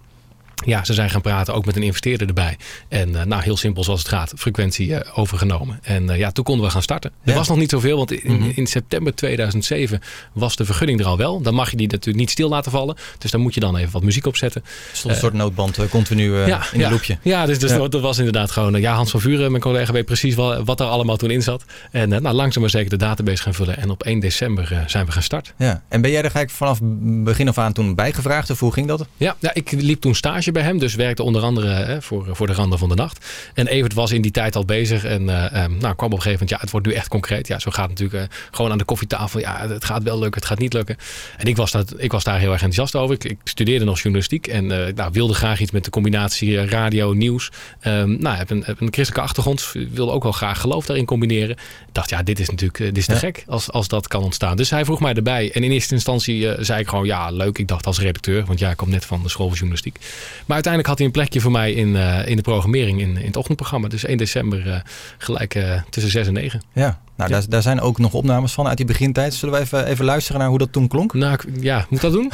Ja, ze zijn gaan praten, ook met een investeerder erbij. En eh, nou, heel simpel zoals het gaat, frequentie eh, overgenomen. En eh, ja, toen konden we gaan starten. Er Ja. was nog niet zoveel, want in, in september 2007 was de vergunning er al wel. Dan mag je die natuurlijk niet stil laten vallen. Dus dan moet je dan even wat muziek opzetten. stond een soort noodband continu eh, in ja. de loopje. Ja, dus, dus Ja. Dat, was inderdaad gewoon... Ja, Hans van Vuren, mijn collega, weet precies wel, wat er allemaal toen in zat. En nou, langzaam maar zeker de database gaan vullen. En op 1 december zijn we gaan starten. Ja. En ben jij er eigenlijk vanaf begin af aan toen bijgevraagd? Of hoe ging dat? Ja, ja, ik liep toen stage bij hem. Dus werkte onder andere hè, voor, voor de randen van de nacht. En Evert was in die tijd al bezig. En eh, ehm, nou, kwam op een gegeven moment, ja, het wordt nu echt concreet. Ja, zo gaat het natuurlijk eh, gewoon aan de koffietafel. Ja, het gaat wel lukken, het gaat niet lukken. En ik was, dat, ik was daar heel erg enthousiast over. Ik, ik studeerde nog journalistiek. En eh, nou, wilde graag iets met de combinatie radio, nieuws. Ehm nou, heb een, heb een christelijke achtergrond. Wilde ook wel graag geloof daarin combineren. Ik dacht, ja, dit is natuurlijk dit is te Ja. gek als, als dat kan ontstaan. Dus hij vroeg mij erbij. En in eerste instantie zei ik gewoon, ja, leuk. Ik dacht als redacteur. Want ja, ik kom net van de school van journalistiek. Maar uiteindelijk had hij een plekje voor mij in, eh, in de programmering in, in het ochtendprogramma. Dus 1 december eh, gelijk eh, tussen 6 en 9. Ja, nou, Daar, daar zijn ook nog opnames van uit die begintijd. Zullen we even, even luisteren naar hoe dat toen klonk? Nou, ja, moet dat doen?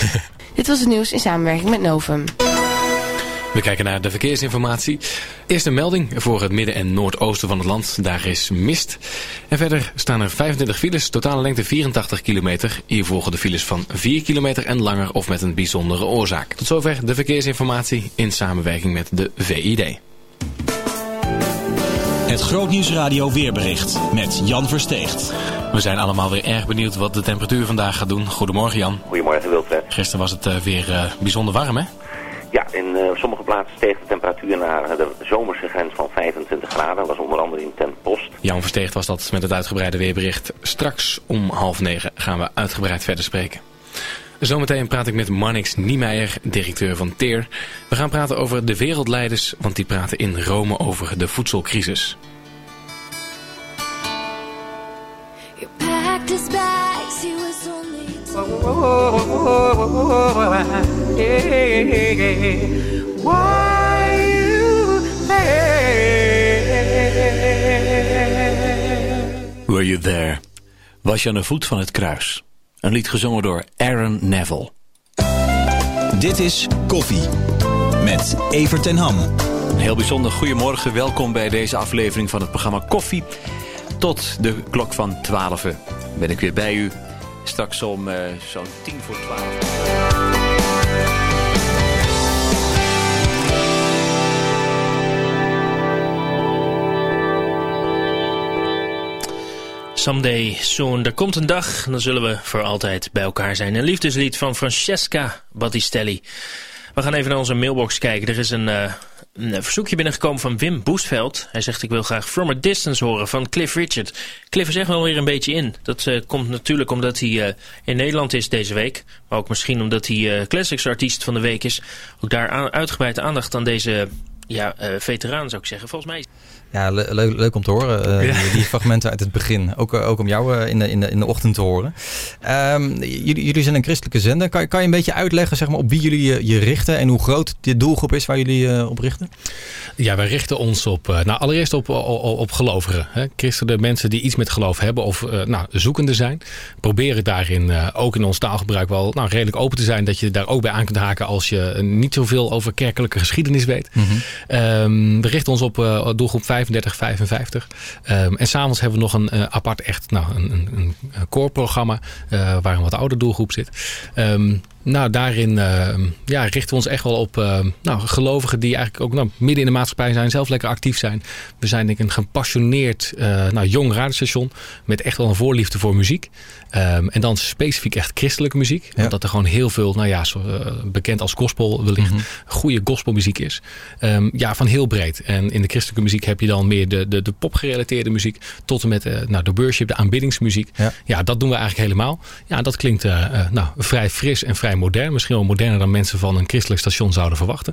Dit was het nieuws in samenwerking met Novum. We kijken naar de verkeersinformatie. Eerst een melding voor het midden- en noordoosten van het land. Daar is mist. En verder staan er 25 files, totale lengte 84 kilometer. Hier volgen de files van 4 kilometer en langer of met een bijzondere oorzaak. Tot zover de verkeersinformatie in samenwerking met de VID. Het Grootnieuwsradio weerbericht met Jan Versteegt. We zijn allemaal weer erg benieuwd wat de temperatuur vandaag gaat doen. Goedemorgen Jan. Goedemorgen Wilfred. Gisteren was het eh, weer eh, bijzonder warm hè? Ja, in eh, sommige plaatsen steeg de temperatuur naar de zomerse grens van 25 graden. Dat was onder andere in Ten Post. Jan Versteegd was dat met het uitgebreide weerbericht. Straks om half negen gaan we uitgebreid verder spreken. Zometeen praat ik met Marnix Niemeyer, directeur van TEER. We gaan praten over de wereldleiders, want die praten in Rome over de voedselcrisis. Were You There? Was je aan de voet van het kruis? Een lied gezongen door Aaron Neville. Dit is Koffie met Evert ten Ham. Een heel bijzonder goedemorgen. Welkom bij deze aflevering van het programma Koffie. Tot de klok van 12 ben ik weer bij u. Straks om eh, zo'n 10 voor 12. Someday soon. Er komt een dag, dan zullen we voor altijd bij elkaar zijn. Een liefdeslied van Francesca Battistelli. We gaan even naar onze mailbox kijken. Er is een, eh, een verzoekje binnengekomen van Wim Boestveld. Hij zegt ik wil graag From a Distance horen van Cliff Richard. Cliff is echt wel weer een beetje in. Dat eh, komt natuurlijk omdat hij eh, in Nederland is deze week. Maar ook misschien omdat hij eh, Classics Artiest van de week is. Ook daar aan, uitgebreid aandacht aan deze ja, eh, veteraan zou ik zeggen. Volgens mij... Ja, le- leuk, leuk om te horen. eh, die, die fragmenten uit het begin. Ook, eh, ook om jou eh, in, de, in, de, in de ochtend te horen. Ehm, jullie, jullie zijn een christelijke zender. Kan, je- kan je een beetje uitleggen zeg maar, op wie jullie je, je richten en hoe groot de doelgroep is waar jullie op richten? Ja, wij richten ons op, nou allereerst op, op, op gelovigen. Hè? Christenen, mensen die iets met geloof hebben of eh, nou, zoekende zijn. Proberen daarin ook in ons taalgebruik wel nou, redelijk open te zijn. Dat je daar ook bij aan kunt haken als je niet zoveel over kerkelijke geschiedenis weet. Ehm, we richten ons op doelgroep 35, 55. Ehm, en s'avonds hebben we nog een eh, apart echt nou, een, een, een koorprogramma eh, waar een wat ouder doelgroep zit. Ehm, nou, daarin eh, ja, richten we ons echt wel op eh, nou, gelovigen die eigenlijk ook nou, midden in de maatschappij zijn, zelf lekker actief zijn. We zijn denk ik een gepassioneerd eh, nou, jong radiostation met echt wel een voorliefde voor muziek. Ehm, en dan specifiek echt christelijke muziek. Omdat er gewoon heel veel, nou ja, zo, eh, bekend als gospel wellicht, goede gospelmuziek is. Ehm, ja, van heel breed. En in de christelijke muziek heb je dan meer de, de, de popgerelateerde muziek. Tot en met eh, nou, de worship, de aanbiddingsmuziek. Ja. dat doen we eigenlijk helemaal. Ja, dat klinkt nou, vrij fris en vrij modern. Misschien wel moderner dan mensen van een christelijk station zouden verwachten.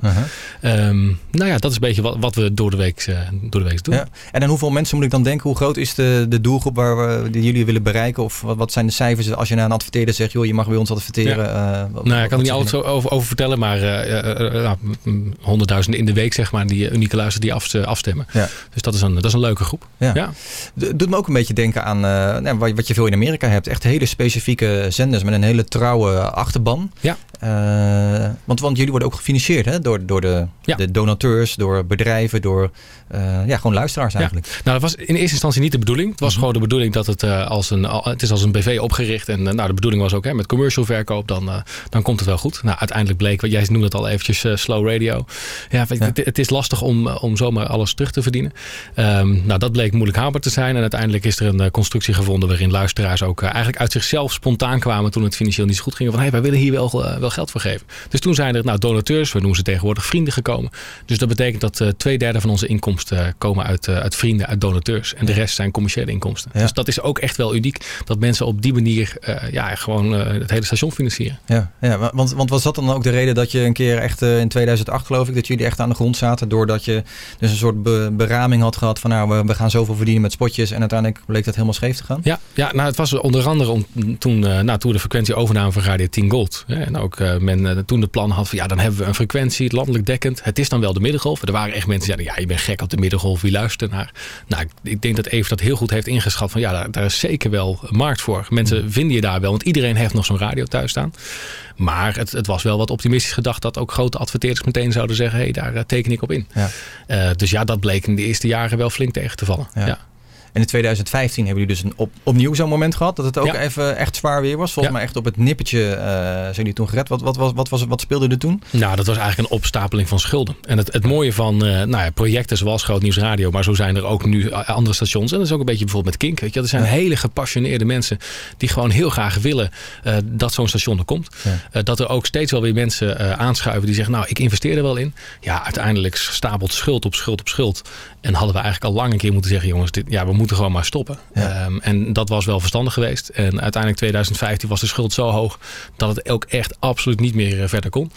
Ehm, nou ja, dat is een beetje wat, wat we door de week, eh, door de week doen. Ja. En aan hoeveel mensen moet ik dan denken? Hoe groot is de, de doelgroep waar we, die jullie willen bereiken? Of wat, wat zijn de cijfers als je naar een adverteerder zegt... joh, je mag bij ons adverteren? Ja. eh, wat- nou, ja, ik kan er niet alles over, over vertellen, maar eh, nou, mm, honderdduizenden in de week, zeg maar, die unieke luisteren die af, afstemmen. Ja. Dus dat is, een, dat is een leuke groep. Ja. Doet me ook een beetje denken aan nou, wat je veel in Amerika hebt. Echt hele specifieke zenders met een hele trouwe achterban. Ja. Eh, want, want jullie worden ook gefinancierd hè? Door, door de, de donateurs, door bedrijven, door eh, ja, gewoon luisteraars eigenlijk. Ja. Nou, dat was in eerste instantie niet de bedoeling. Het was gewoon de bedoeling dat het eh, als een, het is als een BV opgericht. En nou, de bedoeling was ook hè, met commercial verkoop, dan, dan komt het wel goed. Nou, uiteindelijk bleek, jij noemde het al eventjes, slow radio. Ja, Het, het is lastig om, om zomaar alles terug te verdienen. Ehm, nou, dat bleek moeilijk haalbaar te zijn. En uiteindelijk is er een constructie gevonden waarin luisteraars ook eigenlijk uit zichzelf spontaan kwamen toen het financieel niet zo goed ging. Van, hey, wij willen hier wel, geld voor geven. Dus toen zijn er nou, donateurs, we noemen ze tegenwoordig vrienden gekomen. Dus dat betekent dat eh, twee derde van onze inkomsten eh, komen uit, eh, uit vrienden, uit donateurs. En de rest zijn commerciële inkomsten. Dus dat is ook echt wel uniek. Dat mensen op die manier ja, gewoon het hele station financieren. Ja, ja wa- want, want was dat dan ook de reden dat je een keer echt in 2008 geloof ik, dat jullie echt aan de grond zaten doordat je dus een soort be- beraming had gehad van nou we, we gaan zoveel verdienen met spotjes en uiteindelijk bleek dat helemaal scheef te gaan? Ja, ja nou, het was onder andere om, toen, nou, toen de frequentie overname van Radio 10 Gold. Hè, en ook eh, men eh, toen het plan had van ja, dan hebben we een frequentie, landelijk dekkend. Het is dan wel de middengolf. Er waren echt mensen die zeiden ja, je bent gek op de middengolf, wie luistert naar? Nou, ik, denk dat Even dat heel goed heeft ingeschat van ja, daar, daar is zeker wel markt voor. Mensen vinden je daar wel, want iedereen heeft nog zo'n radio thuis staan. Maar het, het was wel wat optimistisch gedacht dat ook grote adverteerders meteen zouden zeggen hé, hey, daar eh, teken ik op in. Ja. Dus ja, dat bleek in de eerste jaren wel flink tegen te vallen. Ja. ja. En in 2015 hebben jullie dus een op, opnieuw zo'n moment gehad dat het ook Ja. even echt zwaar weer was. Volgens Ja. mij echt op het nippertje eh, zijn jullie toen gered. Wat, wat, wat, wat, was, wat speelde er toen? Nou, dat was eigenlijk een opstapeling van schulden. En het, het mooie van eh, nou ja, projecten zoals Groot Nieuws Radio, maar zo zijn er ook nu a- andere stations. En dat is ook een beetje bijvoorbeeld met Kink. Weet je. Er zijn hele gepassioneerde mensen die gewoon heel graag willen eh, dat zo'n station er komt. Eh, dat er ook steeds wel weer mensen eh, aanschuiven die zeggen, nou, ik investeer er wel in. Ja, uiteindelijk stapelt schuld op schuld op schuld. En hadden we eigenlijk al lang een keer moeten zeggen, jongens, dit, ja, we moeten gewoon maar stoppen. Ehm, en dat was wel verstandig geweest. En uiteindelijk 2015 was de schuld zo hoog dat het ook echt absoluut niet meer eh, verder kon.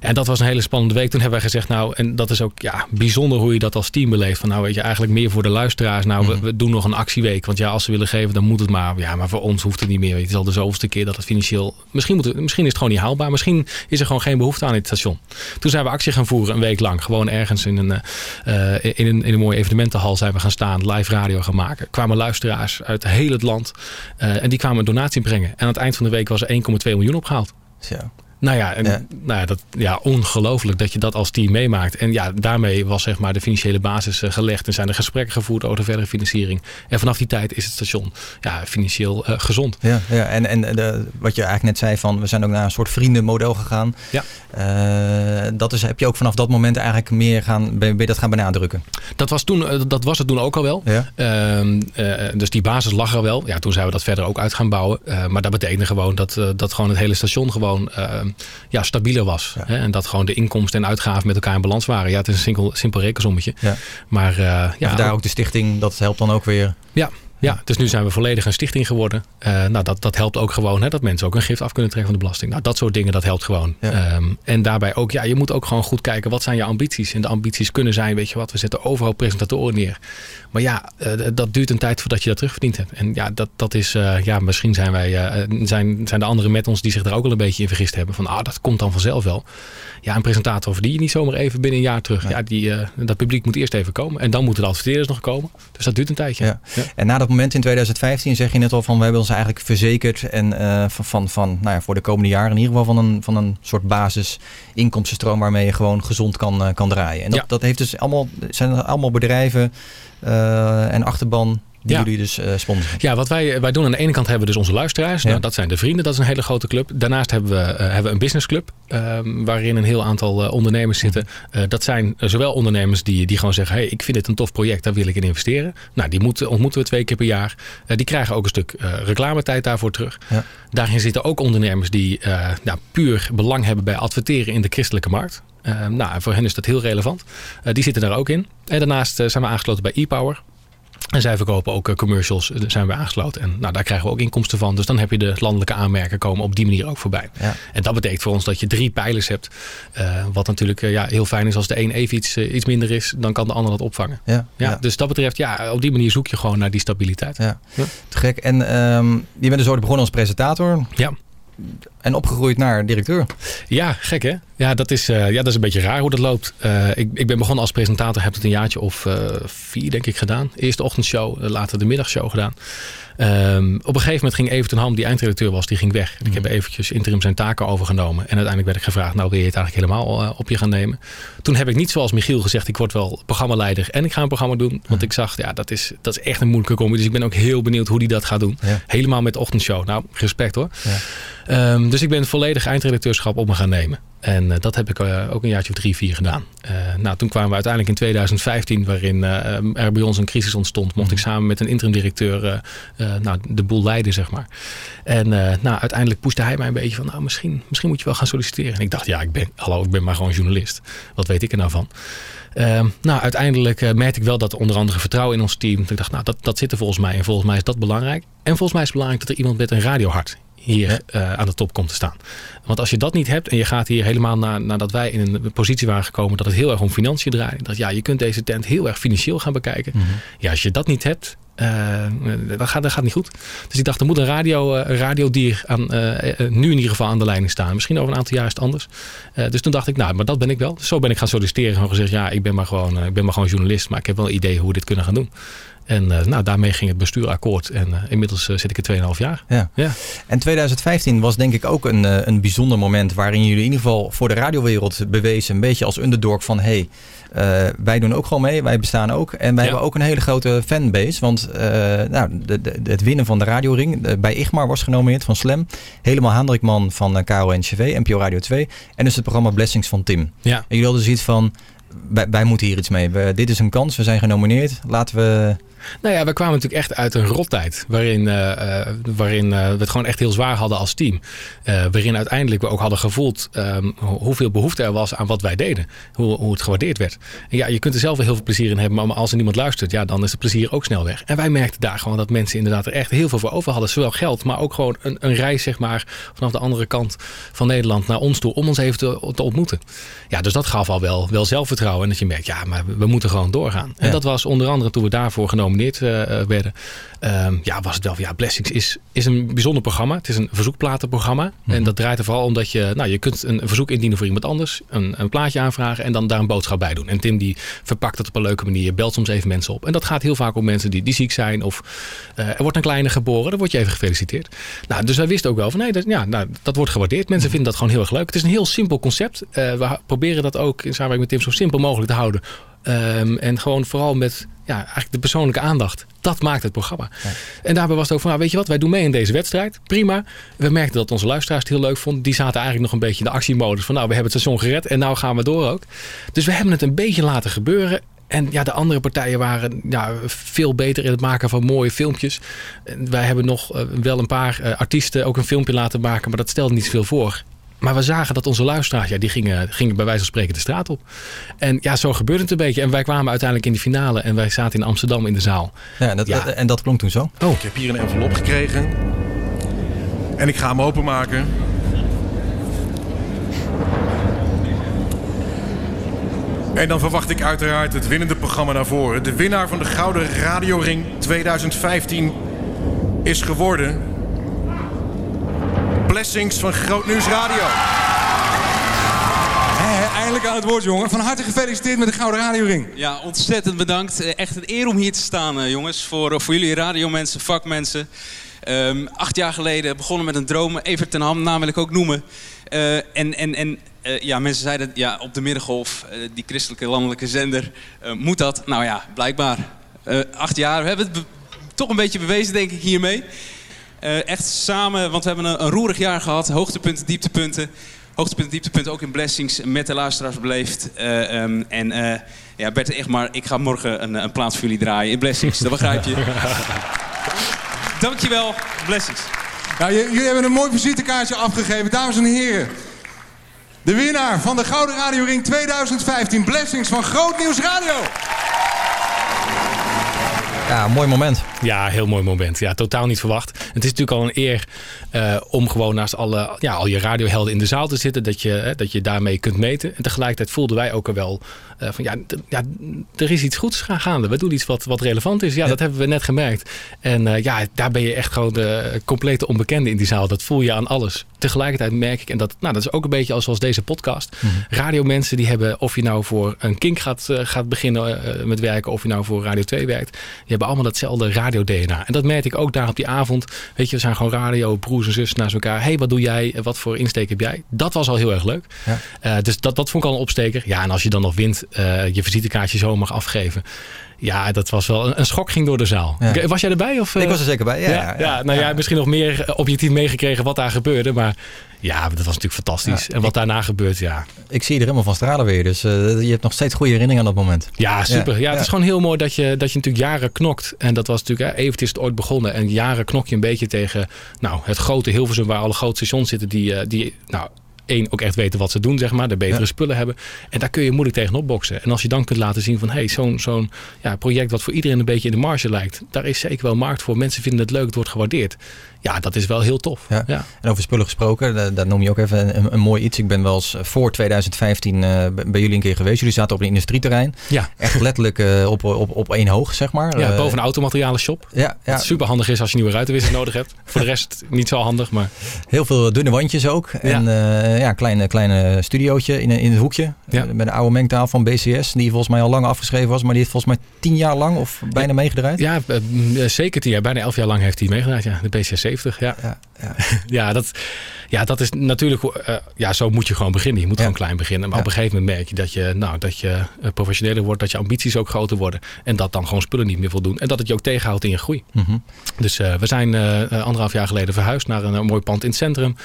En dat was een hele spannende week. Toen hebben wij gezegd, nou, en dat is ook ja, bijzonder hoe je dat als team beleeft. Van nou, weet je, eigenlijk meer voor de luisteraars. Nou, we, we doen nog een actieweek. Want ja, als ze willen geven, dan moet het maar. Ja, maar voor ons hoeft het niet meer. Weet je, Het is al de zoveelste keer dat het financieel. Misschien, moet het, misschien is het gewoon niet haalbaar. Misschien is er gewoon geen behoefte aan in het station. Toen zijn we actie gaan voeren een week lang. Gewoon ergens in een, eh, in een, in een mooie evenementenhal zijn we gaan staan. Live radio gaan maken. Kwamen luisteraars uit heel het land. eh, en die kwamen een donatie brengen. En aan het eind van de week was er 1,2 miljoen opgehaald. Zo. Nou ja, en, Nou ja, dat, ja, ongelooflijk dat je dat als team meemaakt. En ja, daarmee was zeg maar de financiële basis eh, gelegd. En zijn er gesprekken gevoerd over de verdere financiering. En vanaf die tijd is het station ja, financieel eh, gezond. Ja, ja. en, en de, wat je eigenlijk net zei van we zijn ook naar een soort vriendenmodel gegaan. Ja. Eh, dat is, heb je ook vanaf dat moment eigenlijk meer gaan, ben, ben je dat gaan benadrukken? Dat was, toen, dat was het toen ook al wel. Ja. Ehm, eh, dus die basis lag er wel. Ja, toen zijn we dat verder ook uit gaan bouwen. Maar dat betekende gewoon dat, dat gewoon het hele station gewoon ja, stabieler was. Hè? En dat gewoon de inkomsten en uitgaven met elkaar in balans waren. Ja, het is een simpel, simpel rekensommetje. Ja. Maar eh, ja, Ja, daar ook de stichting, dat helpt dan ook weer. ja, ja, dus nu zijn we volledig een stichting geworden. Eh, nou, dat, dat helpt ook gewoon. Hè, dat mensen ook een gift af kunnen trekken van de belasting. Nou, dat soort dingen, dat helpt gewoon. Ehm, en daarbij ook, ja, je moet ook gewoon goed kijken. Wat zijn je ambities? En de ambities kunnen zijn, weet je wat, we zetten overal presentatoren neer. Maar ja, eh, dat duurt een tijd voordat je dat terugverdiend hebt. En ja, dat, dat is, eh, ja, misschien zijn wij, zijn, zijn de anderen met ons die zich daar ook wel een beetje in vergist hebben. Van, ah, dat komt dan vanzelf wel. Ja, een presentator verdien je niet zomaar even binnen een jaar terug. Ja, die, dat publiek moet eerst even komen. En dan moeten de adverteerders nog komen. Dus dat duurt een tijdje. Ja. En na dat moment in 2015 zeg je net al van we hebben ons eigenlijk verzekerd en eh, van, van, van nou ja, voor de komende jaren in ieder geval van een, van een soort basis inkomstenstroom waarmee je gewoon gezond kan, eh, kan draaien. En dat, dat heeft dus allemaal, zijn allemaal bedrijven eh, en achterban die Ja. jullie dus eh, sponsoren. Ja, wat wij, wij doen aan de ene kant hebben we dus onze luisteraars. Ja. Nou, dat zijn de vrienden, dat is een hele grote club. Daarnaast hebben we, eh, hebben we een businessclub. ehm, waarin een heel aantal eh, ondernemers zitten. Eh, dat zijn eh, zowel ondernemers die, die gewoon zeggen... Hey, ik vind dit een tof project, daar wil ik in investeren. Nou, die moeten, ontmoeten we twee keer per jaar. Eh, die krijgen ook een stuk eh, reclametijd daarvoor terug. Ja. Daarin zitten ook ondernemers die eh, nou, puur belang hebben bij adverteren in de christelijke markt. Eh, nou, voor hen is dat heel relevant. Eh, die zitten daar ook in. En daarnaast eh, zijn we aangesloten bij ePower. En zij verkopen ook eh, commercials, eh, zijn we aangesloten. En nou, daar krijgen we ook inkomsten van. Dus dan heb je de landelijke aanmerken komen op die manier ook voorbij. Ja. En dat betekent voor ons dat je drie pijlers hebt. Eh, wat natuurlijk ja, heel fijn is als de een even iets, iets minder is, dan kan de ander dat opvangen. Ja, Ja, ja. Dus dat betreft, ja, op die manier zoek je gewoon naar die stabiliteit. Ja. Te gek. En ehm, je bent dus ooit begonnen als presentator. Ja. En opgegroeid naar directeur. Ja, gek hè? Ja, dat is, eh, ja, dat is een beetje raar hoe dat loopt. Eh, ik, ik ben begonnen als presentator, heb het een jaartje of eh, vier denk ik gedaan. Eerst de ochtendshow, later de middagshow gedaan. Ehm, op een gegeven moment ging Evert ten Ham, die eindredacteur was, die ging weg. En ik heb eventjes interim zijn taken overgenomen. En uiteindelijk werd ik gevraagd, nou wil je het eigenlijk helemaal op je gaan nemen? Toen heb ik niet zoals Michiel gezegd, ik word wel programmaleider en ik ga een programma doen. Want ik zag, ja, dat is, dat is echt een moeilijke combi. Dus ik ben ook heel benieuwd hoe die dat gaat doen. Ja. Helemaal met de ochtendshow. Nou, respect hoor. Ja. Dus ik ben volledig eindredacteurschap op me gaan nemen. En eh, dat heb ik eh, ook een jaartje of drie, vier gedaan. Eh, nou, toen kwamen we uiteindelijk in 2015, waarin er bij ons een crisis ontstond, mocht ik samen met een interim directeur eh, nou, de boel leiden, zeg maar. En nou, uiteindelijk pushte hij mij een beetje van, nou, misschien, misschien moet je wel gaan solliciteren. En ik dacht, ja, ik ben, hallo, ik ben maar gewoon journalist. Wat weet ik er nou van? Ehm, nou, uiteindelijk merkte ik wel dat onder andere vertrouwen in ons team. Ik dacht, nou, dat, dat zit er volgens mij. En volgens mij is dat belangrijk. En volgens mij is het belangrijk dat er iemand met een radiohart hier eh, aan de top komt te staan. Want als je dat niet hebt en je gaat hier helemaal na, nadat wij in een positie waren gekomen dat het heel erg om financiën draait. Dat ja, je kunt deze tent heel erg financieel gaan bekijken. Ja, als je dat niet hebt, eh, dat, gaat, dat gaat niet goed. Dus ik dacht, er moet een, radio, een radiodier aan, nu in ieder geval aan de leiding staan. Misschien over een aantal jaar is het anders. Dus toen dacht ik, nou, maar dat ben ik wel. Dus zo ben ik gaan solliciteren. Gewoon gezegd, ja, ik ben maar gewoon, ik ben maar gewoon journalist. Maar ik heb wel een idee hoe we dit kunnen gaan doen. En eh, nou, daarmee ging het bestuur akkoord. En eh, inmiddels eh, zit ik er 2,5 jaar. Ja. Ja. En 2015 was denk ik ook een, een bijzonder moment waarin jullie in ieder geval voor de radiowereld bewezen, een beetje als underdog van hey, wij doen ook gewoon mee, wij bestaan ook. En wij hebben ook een hele grote fanbase, want nou, de, de- het winnen van de radioring eh, bij Igmar was genomineerd van Slam. Helemaal Hendrikman van uh, KRO-NCV, NPO Radio 2. En dus het programma Blessings van Tim. Ja. En jullie hadden zoiets van, wij, wij moeten hier iets mee. We- dit is een kans, we zijn genomineerd. Laten we... Nou ja, we kwamen natuurlijk echt uit een rottijd. Waarin, eh, eh, waarin eh, we het gewoon echt heel zwaar hadden als team. Eh, waarin uiteindelijk we ook hadden gevoeld ho- hoeveel behoefte er was aan wat wij deden. Hoe, hoe het gewaardeerd werd. En ja, je kunt er zelf wel heel veel plezier in hebben. Maar als er niemand luistert, ja, dan is het plezier ook snel weg. En wij merkten daar gewoon dat mensen inderdaad er echt heel veel voor over hadden. Zowel geld, maar ook gewoon een, een reis, zeg maar, vanaf de andere kant van Nederland naar ons toe. Om ons even te, te ontmoeten. Ja, dus dat gaf al wel, wel zelfvertrouwen. En dat je merkt, ja, maar we, moeten gewoon doorgaan. En Ja. dat was onder andere toen we daarvoor genomineerd eh, eh, werden. Ehm, ja, was het wel van, ja, Blessings is, is een bijzonder programma. Het is een verzoekplatenprogramma. En dat draait er vooral om dat je, nou, je kunt een verzoek indienen voor iemand anders. Een, een plaatje aanvragen en dan daar een boodschap bij doen. En Tim die verpakt het op een leuke manier. Belt soms even mensen op. En dat gaat heel vaak om mensen die, die ziek zijn. Of eh, er wordt een kleine geboren. Dan word je even gefeliciteerd. Nou, dus wij wisten ook wel van, nee, dat, ja, nou, dat wordt gewaardeerd. Mensen vinden dat gewoon heel erg leuk. Het is een heel simpel concept. We proberen dat ook in samenwerking met Tim zo simpel mogelijk te houden. Ehm, en gewoon vooral met ja, eigenlijk de persoonlijke aandacht. Dat maakt het programma. En daarbij was het ook van, nou, weet je wat, wij doen mee in deze wedstrijd. Prima. We merkten dat onze luisteraars het heel leuk vonden. Die zaten eigenlijk nog een beetje in de actiemodus van, nou, we hebben het seizoen gered en nou gaan we door ook. Dus we hebben het een beetje laten gebeuren. En ja, de andere partijen waren ja, veel beter in het maken van mooie filmpjes. Wij hebben nog eh, wel een paar eh, artiesten ook een filmpje laten maken, maar dat stelde niet zoveel voor. Maar we zagen dat onze luisteraars, ja, die gingen, gingen bij wijze van spreken de straat op. En ja, zo gebeurde het een beetje. En wij kwamen uiteindelijk in de finale en wij zaten in Amsterdam in de zaal. Ja, en dat, en dat klonk toen zo. Oh. Ik heb hier een envelop gekregen. En ik ga hem openmaken. En dan verwacht ik uiteraard het winnende programma naar voren. De winnaar van de Gouden Radioring 2015 is geworden... Blessings van Groot Nieuws Radio. Hé, eindelijk aan het woord, jongen. Van harte gefeliciteerd met de Gouden Radioring. Ja, ontzettend bedankt. Eh, Echt een eer om hier te staan, eh, jongens. Voor, voor jullie radiomensen, vakmensen. Ehm, acht jaar geleden begonnen met een droom. Evert ten Ham, naam wil ik ook noemen. Eh, en en, en eh, ja, mensen zeiden, ja, op de Middengolf, eh, die christelijke landelijke zender, eh, moet dat? Nou ja, blijkbaar. Eh, acht jaar, we hebben het toch een beetje bewezen, denk ik, hiermee. Eh, echt samen, want we hebben een, een roerig jaar gehad. Hoogtepunten, dieptepunten. Hoogtepunten, dieptepunten ook in Blessings met de luisteraars beleefd. Eh, ehm, en eh, ja, Bert echt maar, ik ga morgen een, een plaats voor jullie draaien in Blessings. Dat begrijp je. Dankjewel, Blessings. Nou, jullie hebben een mooi visitekaartje afgegeven. Dames en heren. De winnaar van de Gouden Radioring 2015. Blessings van Groot Nieuws Radio. Ja, mooi moment. Ja, heel mooi moment. Ja, totaal niet verwacht. Het is natuurlijk al een eer eh, om gewoon naast alle, ja, al je radiohelden in de zaal te zitten. Dat je, hè, dat je daarmee kunt meten. En tegelijkertijd voelden wij ook al wel eh, van ja, ja, er is iets goeds ga- gaande. We doen iets wat, wat relevant is. Ja, dat hebben we net gemerkt. En eh, ja, daar ben je echt gewoon de complete onbekende in die zaal. Dat voel je aan alles. Tegelijkertijd merk ik, en dat, nou, dat is ook een beetje als zoals deze podcast. Radiomensen die hebben, of je nou voor een kink gaat, gaat beginnen met werken, of je nou voor Radio 2 werkt, die hebben allemaal datzelfde radio-DNA. En dat merkte ik ook daar op die avond. Weet je, we zijn gewoon radio, broers en zus naast elkaar. hey, wat doe jij? Wat voor insteek heb jij? Dat was al heel erg leuk. Ja. Eh, dus dat, dat vond ik al een opsteker. Ja, en als je dan nog wint, eh, je visitekaartje zo mag afgeven. Ja, dat was wel een, een schok ging door de zaal. Ja. Was jij erbij? Of, Ik eh? was er zeker bij, ja, ja, ja, ja, nou ja, misschien nog meer eh, objectief meegekregen wat daar gebeurde. Maar ja, dat was natuurlijk fantastisch. En wat daarna gebeurt, ja. Ik zie je er helemaal van stralen weer. Dus eh, je hebt nog steeds goede herinneringen aan dat moment. Ja, super. Ja, het is gewoon heel mooi dat je, dat je natuurlijk jaren knokt. En dat was natuurlijk, hè, Evert is het ooit begonnen. En jaren knok je een beetje tegen nou, het grote Hilversum... waar alle grote stations zitten die, die nou, één, ook echt weten wat ze doen, zeg maar. De betere Ja. spullen hebben. En daar kun je moeilijk tegenop boksen. En als je dan kunt laten zien van... hey, zo'n zo'n ja, project wat voor iedereen een beetje in de marge lijkt... daar is zeker wel markt voor. Mensen vinden het leuk, het wordt gewaardeerd. Ja, dat is wel heel tof. Ja. Ja. En over spullen gesproken, daar, daar noem je ook even een, een mooi iets. Ik ben wel eens voor 2015 eh, bij jullie een keer geweest. Jullie zaten op een industrieterrein. Ja. Echt letterlijk eh, op, op, op één hoog, zeg maar. Ja, Eh, boven een automaterialen shop. Ja, ja. Wat super handig is als je nieuwe ruitenwissers nodig hebt. Voor de rest niet zo handig, maar... Heel veel dunne wandjes ook. En eh, ja, een kleine, kleine studiootje in, een- in het hoekje. Ja. Eh, Met een oude mengtafel van BCS. Die volgens mij al lang afgeschreven was. Maar die heeft volgens mij tien jaar lang of bijna meegedraaid. Ja, eh, mm, eh, zeker tien jaar. Bijna elf jaar lang heeft hij meegedaan. Ja, de BCS 70. Ja, ja, ja. dat, ja dat is natuurlijk... eh, ja, zo moet je gewoon beginnen. Je moet gewoon klein beginnen. Maar Ja. op een gegeven moment merk je dat je, nou, dat je eh, professioneler wordt. Dat je ambities ook groter worden. En dat dan gewoon spullen niet meer voldoen. En dat het je ook tegenhoudt in je groei. Mhm. Dus eh, we zijn anderhalf jaar geleden verhuisd naar een, mooi pand in het centrum.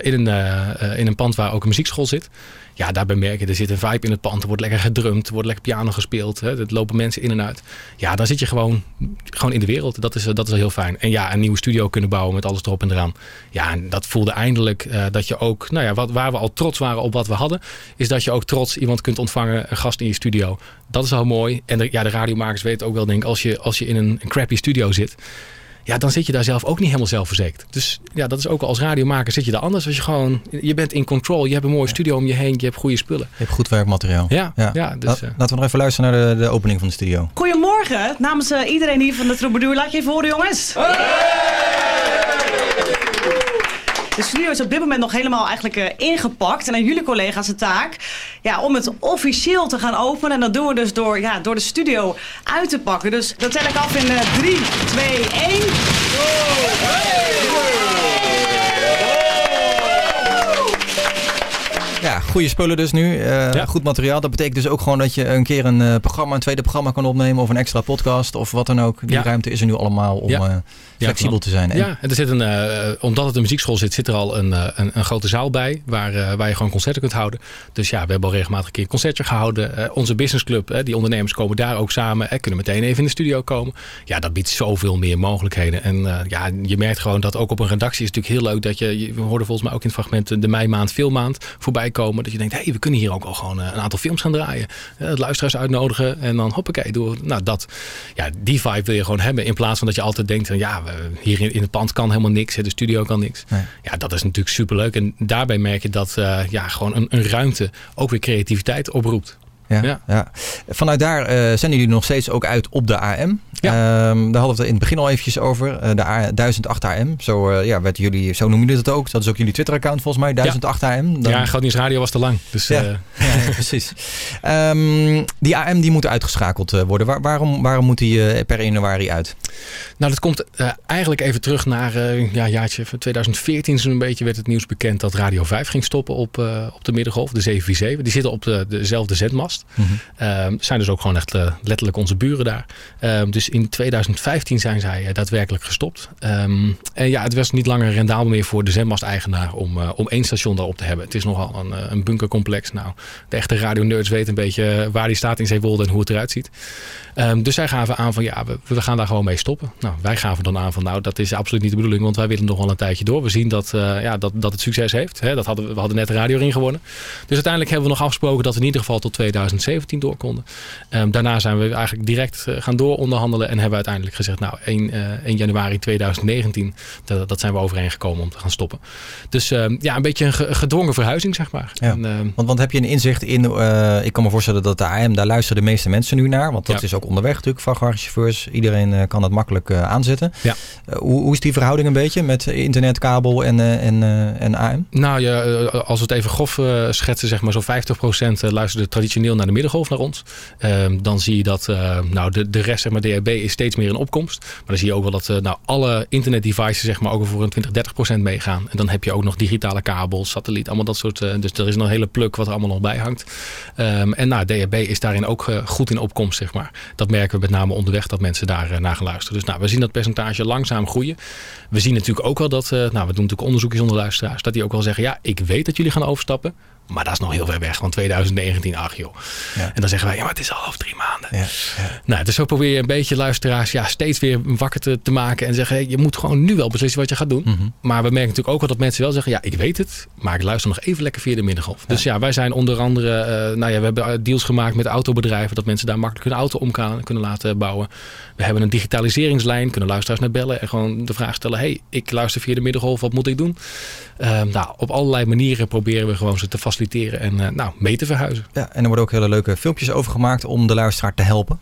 In, een, in een pand waar ook een muziekschool zit. Ja, daarbij merk je, er zit een vibe in het pand. Er wordt lekker gedrumd, er wordt lekker piano gespeeld. Hè, er lopen mensen in en uit. Ja, dan zit je gewoon, gewoon in de wereld. Dat is, dat is wel heel fijn. En ja, een nieuwe studio kunnen bouwen met alles erop en eraan. Ja, en dat voelde eindelijk eh, dat je ook, nou ja, wat, waar we al trots waren op wat we hadden, is dat je ook trots iemand kunt ontvangen, een gast in je studio. Dat is al mooi. En de, ja, de radiomakers weten ook wel, denk ik, als je, als je in een crappy studio zit, ja, dan zit je daar zelf ook niet helemaal zelfverzekerd. Dus ja, dat is ook al als radiomaker zit je daar anders. Als je gewoon, je bent in control, je hebt een mooie studio om je heen, je hebt goede spullen. Je hebt goed werkmateriaal. Ja, ja, dus, Laat- eh. Laten we nog even luisteren naar de, de opening van de studio. Goedemorgen, namens eh, iedereen hier van de Troubadour. Laat je even horen, jongens. De studio is op dit moment nog helemaal eigenlijk eh, ingepakt. En aan jullie collega's de taak ja, om het officieel te gaan openen. En dat doen we dus door, ja, door de studio uit te pakken. Dus dat tel ik af in 3, 2, 1. Ja, goede spullen dus nu. Eh, Goed materiaal. Dat betekent dus ook gewoon dat je een keer een eh, programma, een tweede programma kan opnemen of een extra podcast of wat dan ook. Die Ja. ruimte is er nu allemaal om Ja. eh, flexibel te zijn. En- Ja, en er zit een, omdat het een muziekschool zit, zit er al een, een, een grote zaal bij waar, waar je gewoon concerten kunt houden. Dus ja, we hebben al regelmatig een keer een concertje gehouden. Eh, onze businessclub, die ondernemers komen daar ook samen. en kunnen meteen even in de studio komen. Ja, dat biedt zoveel meer mogelijkheden. En ja, je merkt gewoon dat ook op een redactie is het natuurlijk heel leuk dat je, we hoorden volgens mij ook in het fragment de meimaand, filmmaand voorbij komen. Dat je denkt, hé, hey, we kunnen hier ook al gewoon eh, een aantal films gaan draaien. Eh, het luisteraars uitnodigen en dan hoppakee, door. Nou, dat, ja, die vibe wil je gewoon hebben. In plaats van dat je altijd denkt, van, ja, hier in, in het pand kan helemaal niks. De studio kan niks. Ja, dat is natuurlijk superleuk. En daarbij merk je dat eh, ja, gewoon een, een ruimte ook weer creativiteit oproept. Ja, ja. Vanuit daar eh, zenden jullie nog steeds ook uit op de AM. Ehm, daar hadden we het in het begin al eventjes over. eh, de A 1008 AM. Zo, eh, ja, werd jullie, zo noemen jullie dat ook. Dat is ook jullie Twitter-account volgens mij. 1008 AM. Dan- Ja, Nieuws Radio was te lang. Dus, Ja. Ja, precies. Ehm, die AM die moet uitgeschakeld worden. Waar- waarom, waarom moet die per 1 januari uit? Nou, dat komt eh, eigenlijk even terug naar eh ja, jaartje van 2014 zo'n beetje werd het nieuws bekend dat Radio 5 ging stoppen op, eh, op de Middengolf, de 747. Die zitten op de, dezelfde zendmast. Ehm, zijn dus ook gewoon echt letterlijk onze buren daar. Ehm, dus in 2015 zijn zij daadwerkelijk gestopt. Ehm, en ja, het was niet langer rendabel meer voor de zendmast-eigenaar om, om één station daarop te hebben. Het is nogal een, een bunkercomplex. Nou, de echte radio-nerds weten een beetje waar die staat in Zeewolde en hoe het eruit ziet. Ehm, dus zij gaven aan van ja, we, we gaan daar gewoon mee stoppen. Nou, wij gaven dan aan van nou, dat is absoluut niet de bedoeling, want wij willen nog wel een tijdje door. We zien dat, eh, ja, dat, dat het succes heeft. Dat hadden, we we hadden net de radio ring gewonnen. Dus uiteindelijk hebben we nog afgesproken dat we in ieder geval tot 2017 door konden. Ehm, daarna zijn we eigenlijk direct eh, gaan door onderhandelen en hebben we uiteindelijk gezegd nou 1, eh, 1 januari 2019, dat, dat zijn we overeengekomen om te gaan stoppen. Dus ehm, ja, een beetje een ge- gedwongen verhuizing zeg maar. Ja. En, want, want heb je een inzicht in, eh, ik kan me voorstellen dat de AM, daar luisteren de meeste mensen nu naar. Want dat Ja. is ook onderweg natuurlijk, vrachtwagenchauffeurs. Iedereen eh, kan dat makkelijk eh, aanzetten. Ja. Eh, hoe, hoe is die verhouding een beetje met internet, kabel en, en, en AM? Nou ja, als we het even grof schetsen, zeg maar zo'n 50% luisterde traditioneel naar de middengolf naar ons. Ehm, dan zie je dat nou, de, de rest, zeg maar, DHB is steeds meer in opkomst. Maar dan zie je ook wel dat nou, alle internetdevices zeg maar, ook voor een 20, 30% meegaan. En dan heb je ook nog digitale kabels, satelliet, allemaal dat soort. dus er is nog een hele pluk wat er allemaal nog bij hangt. Ehm, en nou, DHB is daarin ook goed in opkomst, zeg maar. Dat merken we met name onderweg, dat mensen daar eh, naar gaan luisteren. Dus nou, we zien dat percentage langzaam groeien. We zien natuurlijk ook wel dat, eh, nou, we doen natuurlijk onderzoekjes onder luisteraars, dat die ook wel zeggen, ja, ik weet dat jullie gaan overstappen. Maar dat is nog heel ver weg, want 2019, ach joh. En dan zeggen wij, ja, maar het is al over drie maanden. Nou, dus zo probeer je een beetje luisteraars ja, steeds weer wakker te, te maken. En zeggen, hey, je moet gewoon nu wel beslissen wat je gaat doen. Maar we merken natuurlijk ook wel dat mensen wel zeggen, ja, ik weet het. Maar ik luister nog even lekker via de middengolf. Dus ja, wij zijn onder andere, eh, nou ja, we hebben deals gemaakt met autobedrijven. Dat mensen daar makkelijk hun auto om kan- kunnen laten bouwen. We hebben een digitaliseringslijn, kunnen luisteraars naar bellen. En gewoon de vraag stellen, hey, ik luister via de middengolf, wat moet ik doen? Eh, nou, op allerlei manieren proberen we gewoon ze te faciliteren en eh, nou, mee te verhuizen. Ja, en er worden ook hele leuke filmpjes over gemaakt om de luisteraar te helpen.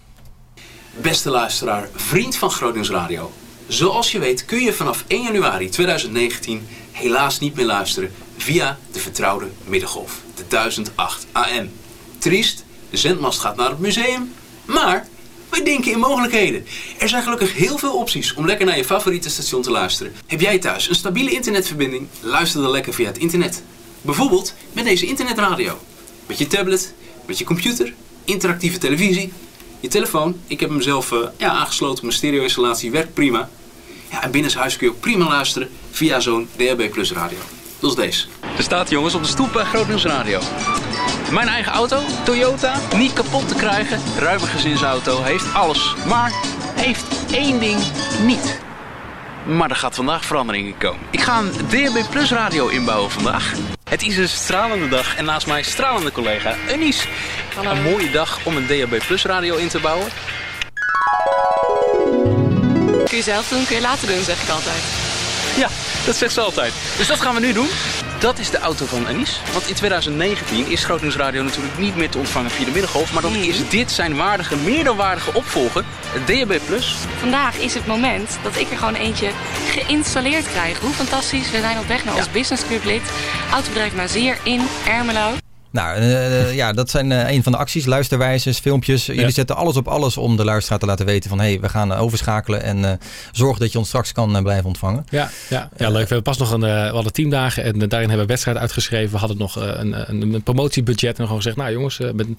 Beste luisteraar, vriend van Groot Radio. Zoals je weet kun je vanaf 1 januari 2019 helaas niet meer luisteren via de vertrouwde middengolf, de 1008 AM. Triest, de zendmast gaat naar het museum, maar wij denken in mogelijkheden. Er zijn gelukkig heel veel opties om lekker naar je favoriete station te luisteren. Heb jij thuis een stabiele internetverbinding? Luister dan lekker via het internet. Bijvoorbeeld met deze internetradio. Met je tablet, met je computer, interactieve televisie, je telefoon. Ik heb hem zelf eh, ja, aangesloten mijn stereo-installatie, werkt prima. Ja, en binnenshuis kun je ook prima luisteren via zo'n DHB Plus radio. Dat is deze. Er staat jongens op de stoep bij Groot Nieuws Radio. Mijn eigen auto, Toyota, niet kapot te krijgen. Ruime gezinsauto, heeft alles. Maar heeft één ding niet. Maar er gaat vandaag verandering in komen. Ik ga een DHB Plus radio inbouwen vandaag. Het is een stralende dag en naast mij stralende collega Unies. Een mooie dag om een DHB Plus radio in te bouwen. Kun je zelf doen, kun je later doen, zeg ik altijd. Ja, dat zegt ze altijd. Dus dat gaan we nu doen. Dat is de auto van Anis. Want in 2019 is Groot Nieuws Radio natuurlijk niet meer te ontvangen via de middengolf. Maar dan is dit zijn waardige, meer dan waardige opvolger, het DHB Plus. Vandaag is het moment dat ik er gewoon eentje geïnstalleerd krijg. Hoe fantastisch. We zijn op weg naar ons business club lid. Autobedrijf Mazier in Ermelo. Nou, eh, ja, dat zijn eh, een van de acties. Luisterwijzers, filmpjes. Jullie zetten alles op alles om de luisteraar te laten weten van... hé, hey, we gaan eh, overschakelen en eh zorg dat je ons straks kan eh, blijven ontvangen. Ja, ja, ja, leuk. We hebben pas nog een, eh, we hadden teamdagen en eh, daarin hebben we wedstrijd uitgeschreven. We hadden nog eh, een, een, een promotiebudget en gewoon gezegd, nou jongens, eh, met, eh,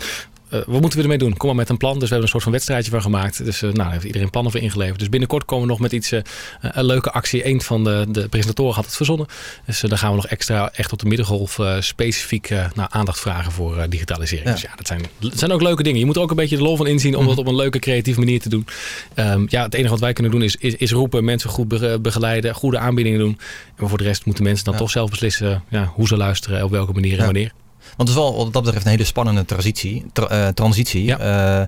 wat moeten we ermee doen? Kom maar met een plan. Dus we hebben een soort van wedstrijdje van gemaakt. Dus eh, nou, heeft iedereen plannen voor ingeleverd. Dus binnenkort komen we nog met iets, eh, een leuke actie. Een van de, de presentatoren had het verzonnen. Dus eh, dan gaan we nog extra echt op de middengolf eh, specifiek eh, nou, aandacht vragen voor eh, digitalisering. Ja. Dus ja, dat zijn, dat zijn ook leuke dingen. Je moet er ook een beetje de lol van inzien om dat op een leuke, creatieve manier te doen. Ehm, ja, het enige wat wij kunnen doen is, is, is roepen, mensen goed be- begeleiden, goede aanbiedingen doen. En voor de rest moeten mensen dan toch zelf beslissen ja, hoe ze luisteren, op welke manier en wanneer. Want het is wel wat dat betreft een hele spannende transitie. tra- eh, transitie. Eh,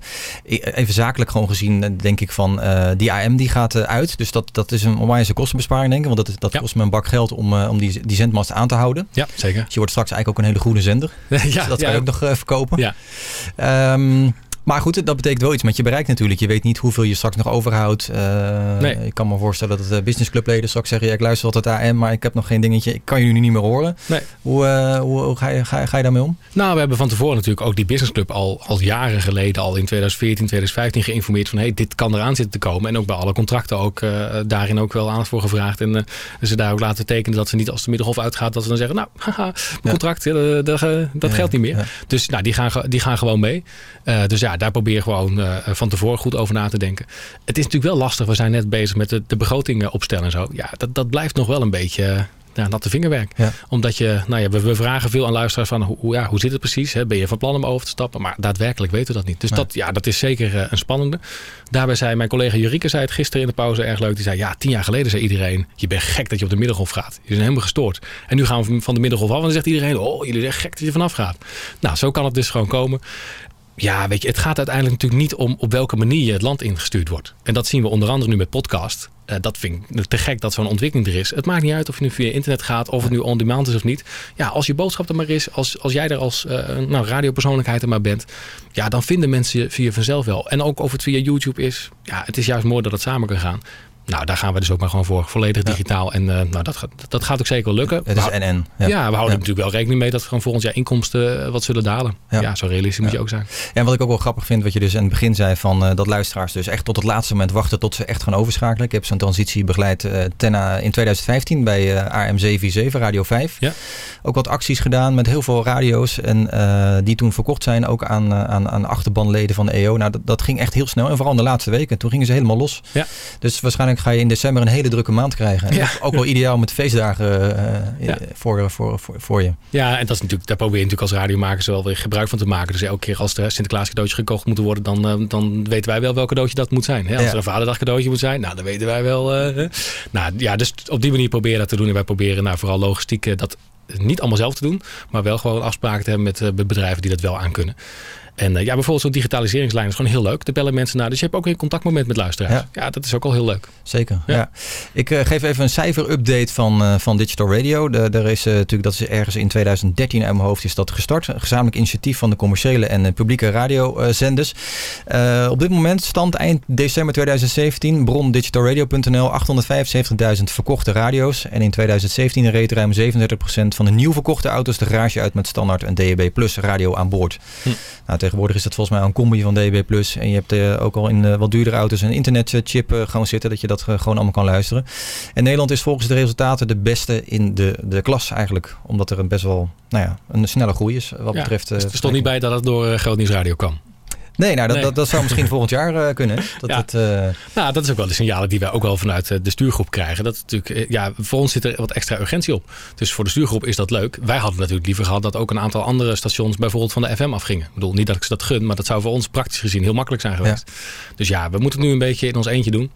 even zakelijk gewoon gezien eh, denk ik van die AM die gaat uit. Dus dat, dat is een onwijze kostenbesparing denk ik. Want dat, dat kost me een bak geld om, om die, die zendmast aan te houden. Ja, zeker. Dus je wordt straks eigenlijk ook een hele groene zender. Ja, dus dat kan je ook nog verkopen. Ja. Ehm, maar goed, dat betekent wel iets met je bereik natuurlijk. Je weet niet hoeveel je straks nog overhoudt. Eh, Nee. Ik kan me voorstellen dat de businessclubleden straks zeggen... Ja, ik luister altijd AM, maar ik heb nog geen dingetje. Ik kan jullie nu niet meer horen. Nee. Hoe, eh, hoe, hoe ga, je, ga, ga je daarmee om? Nou, we hebben van tevoren natuurlijk ook die businessclub al, al jaren geleden, al in 2014, 2015 geïnformeerd van hey, dit kan eraan zitten te komen. En ook bij alle contracten ook eh, daarin ook wel aandacht voor gevraagd. En eh, ze daar ook laten tekenen dat ze niet als de middengolf uitgaat, dat ze dan zeggen, nou, haha, mijn contract, eh, dat, geldt niet meer. Dus nou, die gaan, die gaan gewoon mee. Eh, dus ja, daar probeer je gewoon eh, van tevoren goed over na te denken. Het is natuurlijk wel lastig, we zijn net bezig met de, de begroting eh, opstellen en zo. Ja, dat, dat blijft nog wel een beetje... eh, ja, natte vingerwerk. Omdat je, nou ja, we, we vragen veel aan luisteraars van hoe, ja, hoe zit het precies? Hè? Ben je van plan om over te stappen? Maar daadwerkelijk weten we dat niet. Dus Nee. dat, ja, dat is zeker eh, een spannende. Daarbij zei mijn collega Jurike zei het gisteren in de pauze erg leuk. Die zei, ja, tien jaar geleden zei iedereen, je bent gek dat je op de middengolf gaat. Je bent helemaal gestoord. En nu gaan we van de middengolf af en dan zegt iedereen, oh, jullie zijn gek dat je vanaf gaat. Nou, zo kan het dus gewoon komen. Ja, weet je, het gaat uiteindelijk natuurlijk niet om op welke manier je het land ingestuurd wordt. En dat zien we onder andere nu met podcast. Eh, dat vind ik te gek dat zo'n ontwikkeling er is. Het maakt niet uit of je nu via internet gaat, of het nu on demand is of niet. Ja, als je boodschap er maar is, als, als jij er als eh, nou, radiopersoonlijkheid er maar bent, ja, dan vinden mensen je via vanzelf wel. En ook of het via YouTube is, ja, het is juist mooi dat het samen kan gaan. Nou, daar gaan we dus ook maar gewoon voor. Volledig digitaal. En eh, nou, dat, gaat, dat gaat ook zeker wel lukken. Het is NN. Ja, Ja. we houden natuurlijk wel rekening mee dat we gewoon volgend jaar inkomsten eh, wat zullen dalen. Ja, zo realistisch moet je ook zijn. Ja, en wat ik ook wel grappig vind, wat je dus in het begin zei, van, eh, dat luisteraars dus echt tot het laatste moment wachten tot ze echt gaan overschakelen. Ik heb zo'n transitie begeleid eh, ten, eh, in 2015 bij eh, AM 747, Radio 5. Ja. Ook wat acties gedaan met heel veel radio's en die toen verkocht zijn ook aan, aan, aan achterbanleden van de EO. Nou, dat, dat ging echt heel snel en vooral in de laatste weken. Toen gingen ze helemaal los. Ja. Dus waarschijnlijk ga je in december een hele drukke maand krijgen. Ja. ook wel ideaal met feestdagen eh, Ja. voor, voor, voor, voor je. Ja, en dat is natuurlijk, daar probeer je natuurlijk als radiomakers wel weer gebruik van te maken. Dus elke keer als er Sinterklaas cadeautjes gekocht moeten worden, dan, eh, dan weten wij wel welk cadeautje dat moet zijn. Hè? Als Ja. er een vaderdag cadeautje moet zijn, nou, dan weten wij wel. eh, nou ja, dus op die manier proberen dat te doen. En wij proberen nou, vooral logistiek eh, dat niet allemaal zelf te doen, maar wel gewoon afspraken te hebben met eh, bedrijven die dat wel aan kunnen. En eh, ja, bijvoorbeeld zo'n digitaliseringslijn is gewoon heel leuk. Daar bellen mensen naar. Dus je hebt ook een contactmoment met luisteraars. Ja, dat is ook al heel leuk. Zeker, ja. Ik eh, geef even een cijfer-update van, eh, van Digital Radio. De, er is natuurlijk, dat is ergens in 2013 uit mijn hoofd is dat gestart. Een gezamenlijk initiatief van de commerciële en publieke radiozenders. Op dit moment, stand eind december 2017, bron digitalradio.nl, 875.000 verkochte radio's. En in 2017 reed ruim 37% van de nieuw verkochte auto's de garage uit met standaard een DAB Plus radio aan boord. Hm. Nou, tegenwoordig is dat volgens mij een combi van DAB+. En je hebt eh, ook al in eh, wat duurdere auto's een internetchip eh, gewoon zitten. Dat je dat gewoon allemaal kan luisteren. En Nederland is volgens de resultaten de beste in de, de klas eigenlijk. Omdat er een best wel nou ja, een snelle groei is wat Ja, betreft... dus er stond niet bij dat het door Groot Nieuws Radio kwam. Nee, nou, dat, Nee. Dat, dat zou misschien volgend jaar eh, kunnen. Dat Ja. het, eh, Nou, dat is ook wel de signalen die wij ook wel vanuit eh, de stuurgroep krijgen. Dat natuurlijk, ja, voor ons zit er wat extra urgentie op. Dus voor de stuurgroep is dat leuk. Wij hadden natuurlijk liever gehad dat ook een aantal andere stations bijvoorbeeld van de FM afgingen. Ik bedoel, niet dat ik ze dat gun, maar dat zou voor ons praktisch gezien heel makkelijk zijn geweest. Dus ja, we moeten het nu een beetje in ons eentje doen.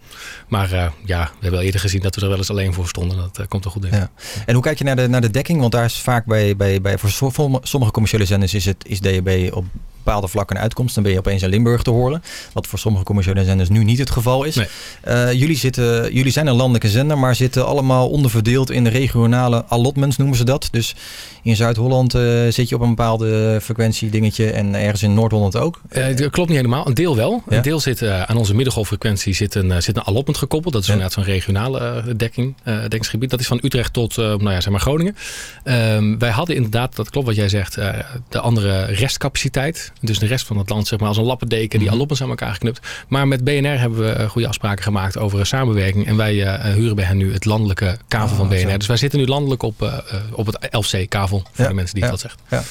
Maar ja, we hebben al eerder gezien dat we er wel eens alleen voor stonden. Dat komt er goed in. Ja. En hoe kijk je naar de, naar de dekking? Want daar is vaak bij, bij, bij voor so- sommige commerciële zenders is, het, is DAB op bepaalde vlakken een uitkomst. Dan ben je opeens in Limburg te horen. Wat voor sommige commerciële zenders nu niet het geval is. Eh, jullie, zitten, jullie zijn een landelijke zender, maar zitten allemaal onderverdeeld in de regionale allotments, noemen ze dat. Dus in Zuid-Holland eh, zit je op een bepaalde frequentie dingetje en ergens in Noord-Holland ook. Eh, dat klopt niet helemaal. Een deel wel. Ja. Een deel zit eh, aan onze middengolffrequentie zit een, eh, zit een allotment gekoppeld. Dat is inderdaad zo'n regionale eh, dekking, eh, dekkingsgebied. Dat is van Utrecht tot eh, nou ja, zeg maar Groningen. Ehm, wij hadden inderdaad, dat klopt wat jij zegt, eh, de andere restcapaciteit. Dus de rest van het land zeg maar als een lappendeken die allotments aan elkaar geknupt. Maar met BNR hebben we eh, goede afspraken gemaakt over een samenwerking. En wij eh, huren bij hen nu het landelijke kavel van BNR. Dus wij zitten nu landelijk op, eh, eh, op het 11C-kavel. Voor de mensen die ja, dat zegt. Ja.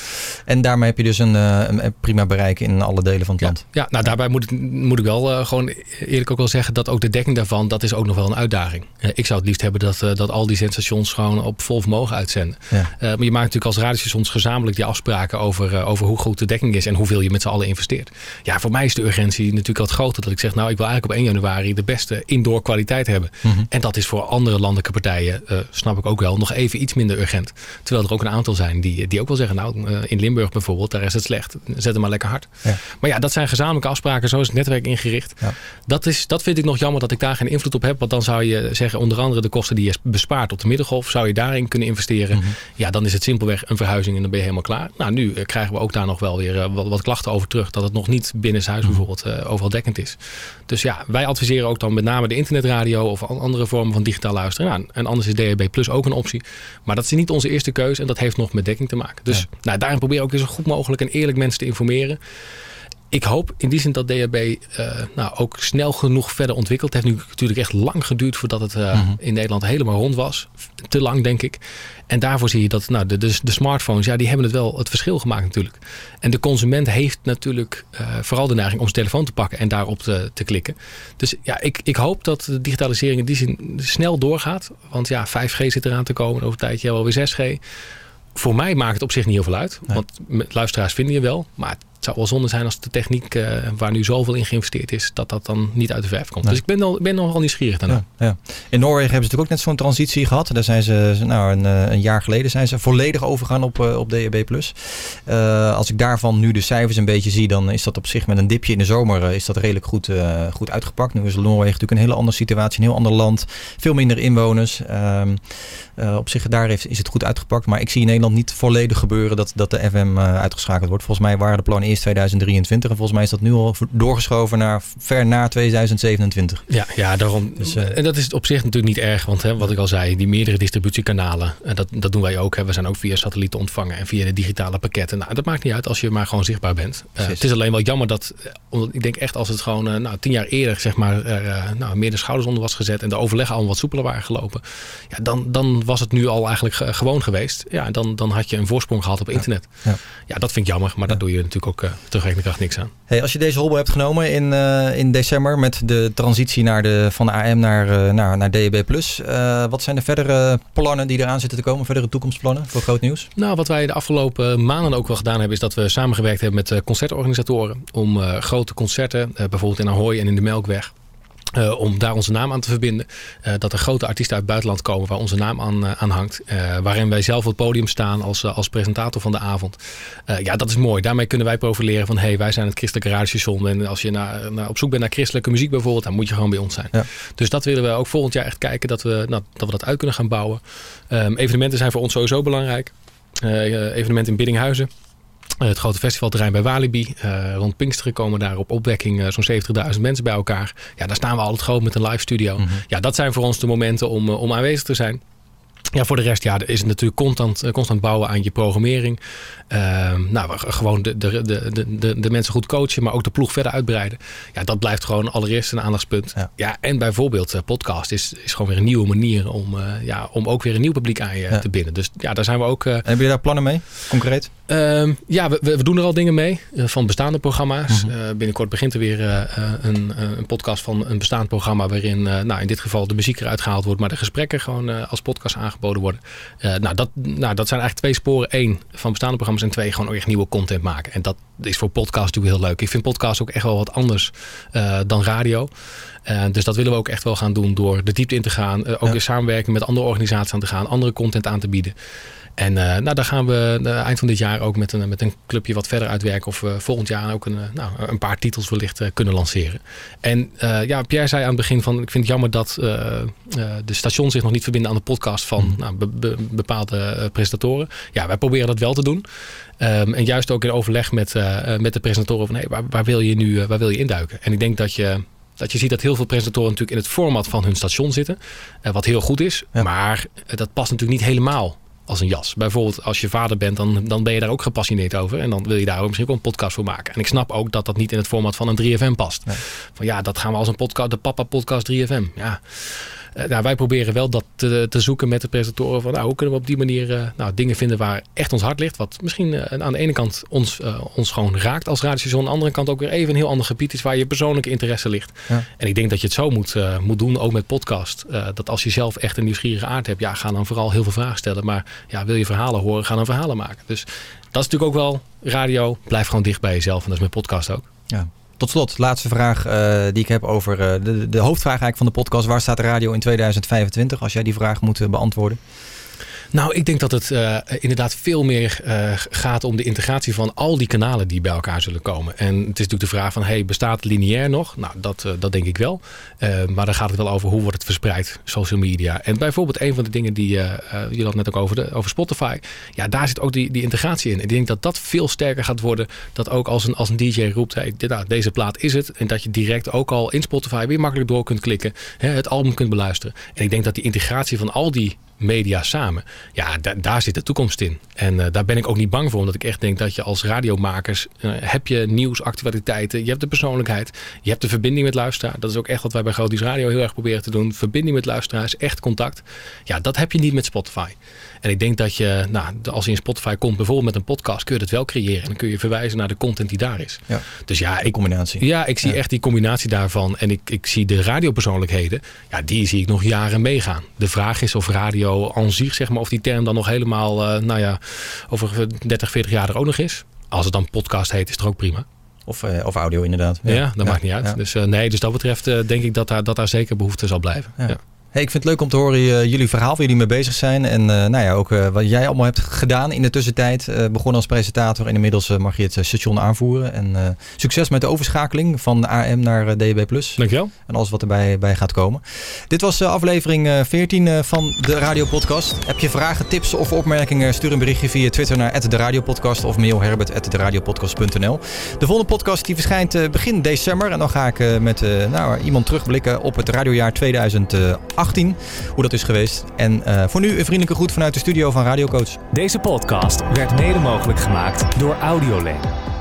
En daarmee heb je dus een, eh, prima bereik in alle delen van het land. Ja, nou daarbij moet ik, moet ik wel eh, gewoon eerlijk ook wel zeggen dat ook de dekking daarvan, dat is ook nog wel een uitdaging. Eh, ik zou het liefst hebben dat, eh, dat al die zendstations gewoon op vol vermogen uitzenden. Eh, maar je maakt natuurlijk als radiostations gezamenlijk die afspraken over, eh, over hoe goed de dekking is en hoeveel je met z'n allen investeert. Ja, voor mij is de urgentie natuurlijk wat groter dat ik zeg, nou ik wil eigenlijk op 1 januari de beste indoor kwaliteit hebben. Mhm. En dat is voor andere landelijke partijen, eh, snap ik ook wel, nog even iets minder urgent. Terwijl er ook een aantal zijn die, die ook wel zeggen, nou eh, in Limburg bijvoorbeeld, daar is het slecht. Zet hem maar lekker hard. Ja. Maar ja, dat zijn gezamenlijke afspraken. Zo is het netwerk ingericht. Dat, is, dat vind ik nog jammer dat ik daar geen invloed op heb. Want dan zou je zeggen, onder andere de kosten die je bespaart op de middengolf, zou je daarin kunnen investeren. Mhm. Ja, dan is het simpelweg een verhuizing en dan ben je helemaal klaar. Nou, nu eh, krijgen we ook daar nog wel weer wat, wat klachten over terug. Dat het nog niet binnen huis Mhm. bijvoorbeeld eh, overal dekkend is. Dus ja, wij adviseren ook dan met name de internetradio of an- andere vormen van digitaal luisteren. Nou, en anders is DHB Plus ook een optie. Maar dat is niet onze eerste keuze en dat heeft nog met dekking te maken. Dus nou, daarin proberen we ook weer zo goed mogelijk en eerlijk mensen te informeren. Ik hoop in die zin dat DHB eh, nou, ook snel genoeg verder ontwikkelt. Het heeft nu natuurlijk echt lang geduurd voordat het eh, Mhm. in Nederland helemaal rond was. Te lang, denk ik. En daarvoor zie je dat nou, de, de, de smartphones, ja, die hebben het wel het verschil gemaakt natuurlijk. En de consument heeft natuurlijk eh, vooral de neiging om zijn telefoon te pakken en daarop te, te klikken. Dus ja, ik, ik hoop dat de digitalisering in die zin snel doorgaat. Want ja, 5G zit eraan te komen. Over een tijdje wel weer 6G. Voor mij maakt het op zich niet heel veel uit. Want luisteraars vinden je wel. Maar het zou wel zonde zijn als de techniek eh, waar nu zoveel in geïnvesteerd is, dat dat dan niet uit de verf komt. Nee. Dus ik ben, al, ben nog wel nieuwsgierig daarna. Ja, ja. In Noorwegen hebben ze natuurlijk ook net zo'n transitie gehad. Daar zijn ze, nou, een, eh, een jaar geleden zijn ze volledig overgegaan op, eh, op DAB+. Eh, als ik daarvan nu de cijfers een beetje zie, dan is dat op zich met een dipje in de zomer is dat redelijk goed, goed uitgepakt. Nu is Noorwegen natuurlijk een hele andere situatie, een heel ander land. Veel minder inwoners. Ehm, eh, op zich daar heeft, is het goed uitgepakt. Maar ik zie in Nederland niet volledig gebeuren dat, dat de FM uitgeschakeld wordt. Volgens mij waren de plannen eerst 2023. En volgens mij is dat nu al doorgeschoven naar ver na 2027. Ja, ja daarom. Dus, eh, en dat is op zich natuurlijk niet erg. Want hè, wat ik al zei, die meerdere distributiekanalen. En dat, dat doen wij ook. Hè. We zijn ook via satelliet te ontvangen. En via de digitale pakketten. Nou, dat maakt niet uit als je maar gewoon zichtbaar bent. Eh, het is alleen wel jammer dat. eh, Omdat ik denk echt als het gewoon eh, nou, tien jaar eerder zeg maar, eh, nou, meer de schouders onder was gezet. En de overleggen allemaal wat soepeler waren gelopen. Ja, dan, dan was het nu al eigenlijk ge- gewoon geweest. Ja, dan, dan had je een voorsprong gehad op internet. Ja. Ja, dat vind ik jammer. Maar daar doe je natuurlijk ook uh, terugwerkende kracht niks aan. Hey, als je deze hobbel hebt genomen in, eh, in december met de transitie naar de, van de AM naar, eh, naar, naar eh, wat zijn de verdere plannen die eraan zitten te komen? Verdere toekomstplannen voor groot nieuws? Nou, wat wij de afgelopen maanden ook wel gedaan hebben... is dat we samengewerkt hebben met concertorganisatoren... om grote concerten, bijvoorbeeld in Ahoy en in de Melkweg... Uh, om daar onze naam aan te verbinden. Uh, dat er grote artiesten uit het buitenland komen waar onze naam aan, uh, aan hangt. waarin wij zelf op het podium staan als, als presentator van de avond. ja, dat is mooi. Daarmee kunnen wij profileren van... hey, wij zijn het christelijke radiostation. En als je naar, naar, op zoek bent naar christelijke muziek bijvoorbeeld... dan moet je gewoon bij ons zijn. Ja. Dus dat willen we ook volgend jaar echt kijken... dat we, nou, dat, we dat uit kunnen gaan bouwen. Um, evenementen zijn voor ons sowieso belangrijk. evenementen in Biddinghuizen. Uh, het grote festivalterrein bij Walibi. Uh, rond Pinksteren komen daar op opwekking uh, zo'n 70.000 mensen bij elkaar. Ja, daar staan we altijd groot met een live studio. Mhm. Mm -hmm. Ja, dat zijn voor ons de momenten om, om aanwezig te zijn. Ja, voor de rest ja, is het natuurlijk constant, constant bouwen aan je programmering. Uh, nou, gewoon de, de, de, de, de mensen goed coachen, maar ook de ploeg verder uitbreiden. Ja, dat blijft gewoon allereerst een aandachtspunt. Ja, ja en bijvoorbeeld uh, podcast is, is gewoon weer een nieuwe manier om, uh, ja, om ook weer een nieuw publiek aan je ja. te binden. Dus ja, daar zijn we ook... en heb je daar plannen mee, concreet? Uh, ja, we, we, doen er al dingen mee van bestaande programma's. Mm -hmm. uh, binnenkort begint er weer een, een, podcast van een bestaand programma... waarin nou, in dit geval de muziek eruit gehaald wordt... maar de gesprekken gewoon als podcast aangeboden worden. nou, dat, nou, dat zijn eigenlijk twee sporen. Eén, van bestaande programma's en twee, gewoon echt nieuwe content maken. En dat, is voor podcast natuurlijk heel leuk. Ik vind podcast ook echt wel wat anders eh, dan radio. Uh, dus dat willen we ook echt wel gaan doen door de diepte in te gaan. Ook in samenwerking met andere organisaties aan te gaan. Andere content aan te bieden. En uh, nou, daar gaan we uh, eind van dit jaar ook met een, met een clubje wat verder uitwerken. Of we volgend jaar ook een, nou, een paar titels wellicht uh, kunnen lanceren. En ja, Pierre zei aan het begin van ik vind het jammer dat de stations zich nog niet verbinden aan de podcast van mm. nou, be, be, bepaalde presentatoren. Ja, wij proberen dat wel te doen. Um, en juist ook in overleg met, met de presentatoren van hey, waar, waar, wil je nu waar wil je induiken? En ik denk dat je dat je ziet dat heel veel presentatoren natuurlijk in het format van hun station zitten. wat heel goed is. Ja. Maar dat past natuurlijk niet helemaal als een jas. Bijvoorbeeld als je vader bent, dan, dan ben je daar ook gepassioneerd over. En dan wil je daar ook misschien ook een podcast voor maken. En ik snap ook dat dat niet in het format van een 3FM past. Nee. Van ja, dat gaan we als een podcast, de papa podcast 3FM. Ja. Uh, nou, wij proberen wel dat te, te, zoeken met de presentatoren. Van, nou, hoe kunnen we op die manier uh, nou, dingen vinden waar echt ons hart ligt. Wat misschien uh, aan de ene kant ons, ons gewoon raakt als radiostation. Aan de andere kant ook weer even een heel ander gebied is waar je persoonlijke interesse ligt. Ja. En ik denk dat je het zo moet, moet doen, ook met podcast. dat als je zelf echt een nieuwsgierige aard hebt, ja, ga dan vooral heel veel vragen stellen. Maar ja, wil je verhalen horen, ga dan verhalen maken. Dus dat is natuurlijk ook wel radio. Blijf gewoon dicht bij jezelf. En dat is met podcast ook. Ja. Tot slot, laatste vraag uh, die ik heb over uh, de, de hoofdvraag eigenlijk van de podcast. Waar staat de radio in 2025? Als jij die vraag moet uh, beantwoorden. Nou, ik denk dat het uh, inderdaad veel meer uh, gaat om de integratie van al die kanalen die bij elkaar zullen komen. En het is natuurlijk de vraag van, hey, bestaat lineair nog? Nou, dat, uh, dat denk ik wel. maar dan gaat het wel over hoe wordt het verspreid, social media. En bijvoorbeeld een van de dingen die je had net ook over, de, over Spotify. Ja, daar zit ook die, die integratie in. Ik denk dat dat veel sterker gaat worden. Dat ook als een, als een DJ roept, nou, deze plaat is het. En dat je direct ook al in Spotify weer makkelijk door kunt klikken. Hè, het album kunt beluisteren. En ik denk dat die integratie van al die media samen. Ja, da daar zit de toekomst in. En uh, daar ben ik ook niet bang voor. Omdat ik echt denk dat je als radiomakers... Uh, heb je nieuws, actualiteiten. Je hebt de persoonlijkheid. Je hebt de verbinding met luisteraar. Dat is ook echt wat wij bij Grootnieuws Radio heel erg proberen te doen. Verbinding met luisteraars. Echt contact. Ja, dat heb je niet met Spotify. En ik denk dat je, nou, als je in Spotify komt, bijvoorbeeld met een podcast, kun je dat wel creëren. En dan kun je verwijzen naar de content die daar is. Ja, dus ja, ik, combinatie. Ja, ik zie ja. echt die combinatie daarvan. En ik, ik zie de radiopersoonlijkheden, ja, die zie ik nog jaren meegaan. De vraag is of radio aan zich, zeg maar, of die term dan nog helemaal, uh, nou ja, over 30, 40 jaar er ook nog is. Als het dan podcast heet, is het er ook prima. Of, uh, of audio inderdaad. Ja, ja dat maakt niet uit. Dus uh, nee, dus dat betreft denk ik dat daar, dat daar zeker behoefte zal blijven. Ja. Hey, ik vind het leuk om te horen uh, jullie verhaal, waar jullie mee bezig zijn. En uh, nou ja, ook uh, wat jij allemaal hebt gedaan in de tussentijd. begonnen als presentator en inmiddels mag je het station aanvoeren. En succes met de overschakeling van AM naar DB+. Dankjewel. En alles wat erbij bij gaat komen. Dit was aflevering 14 van de Radio Podcast. Heb je vragen, tips of opmerkingen? Stuur een berichtje via Twitter naar de Radiopodcast of mail herbert.deradiopodcast.nl De volgende podcast die verschijnt begin december. En dan ga ik met nou, iemand terugblikken op het radiojaar 2018. 18, hoe dat is geweest. En uh, voor nu een vriendelijke groet vanuit de studio van Radio Coach. Deze podcast werd mede mogelijk gemaakt door Audiolane.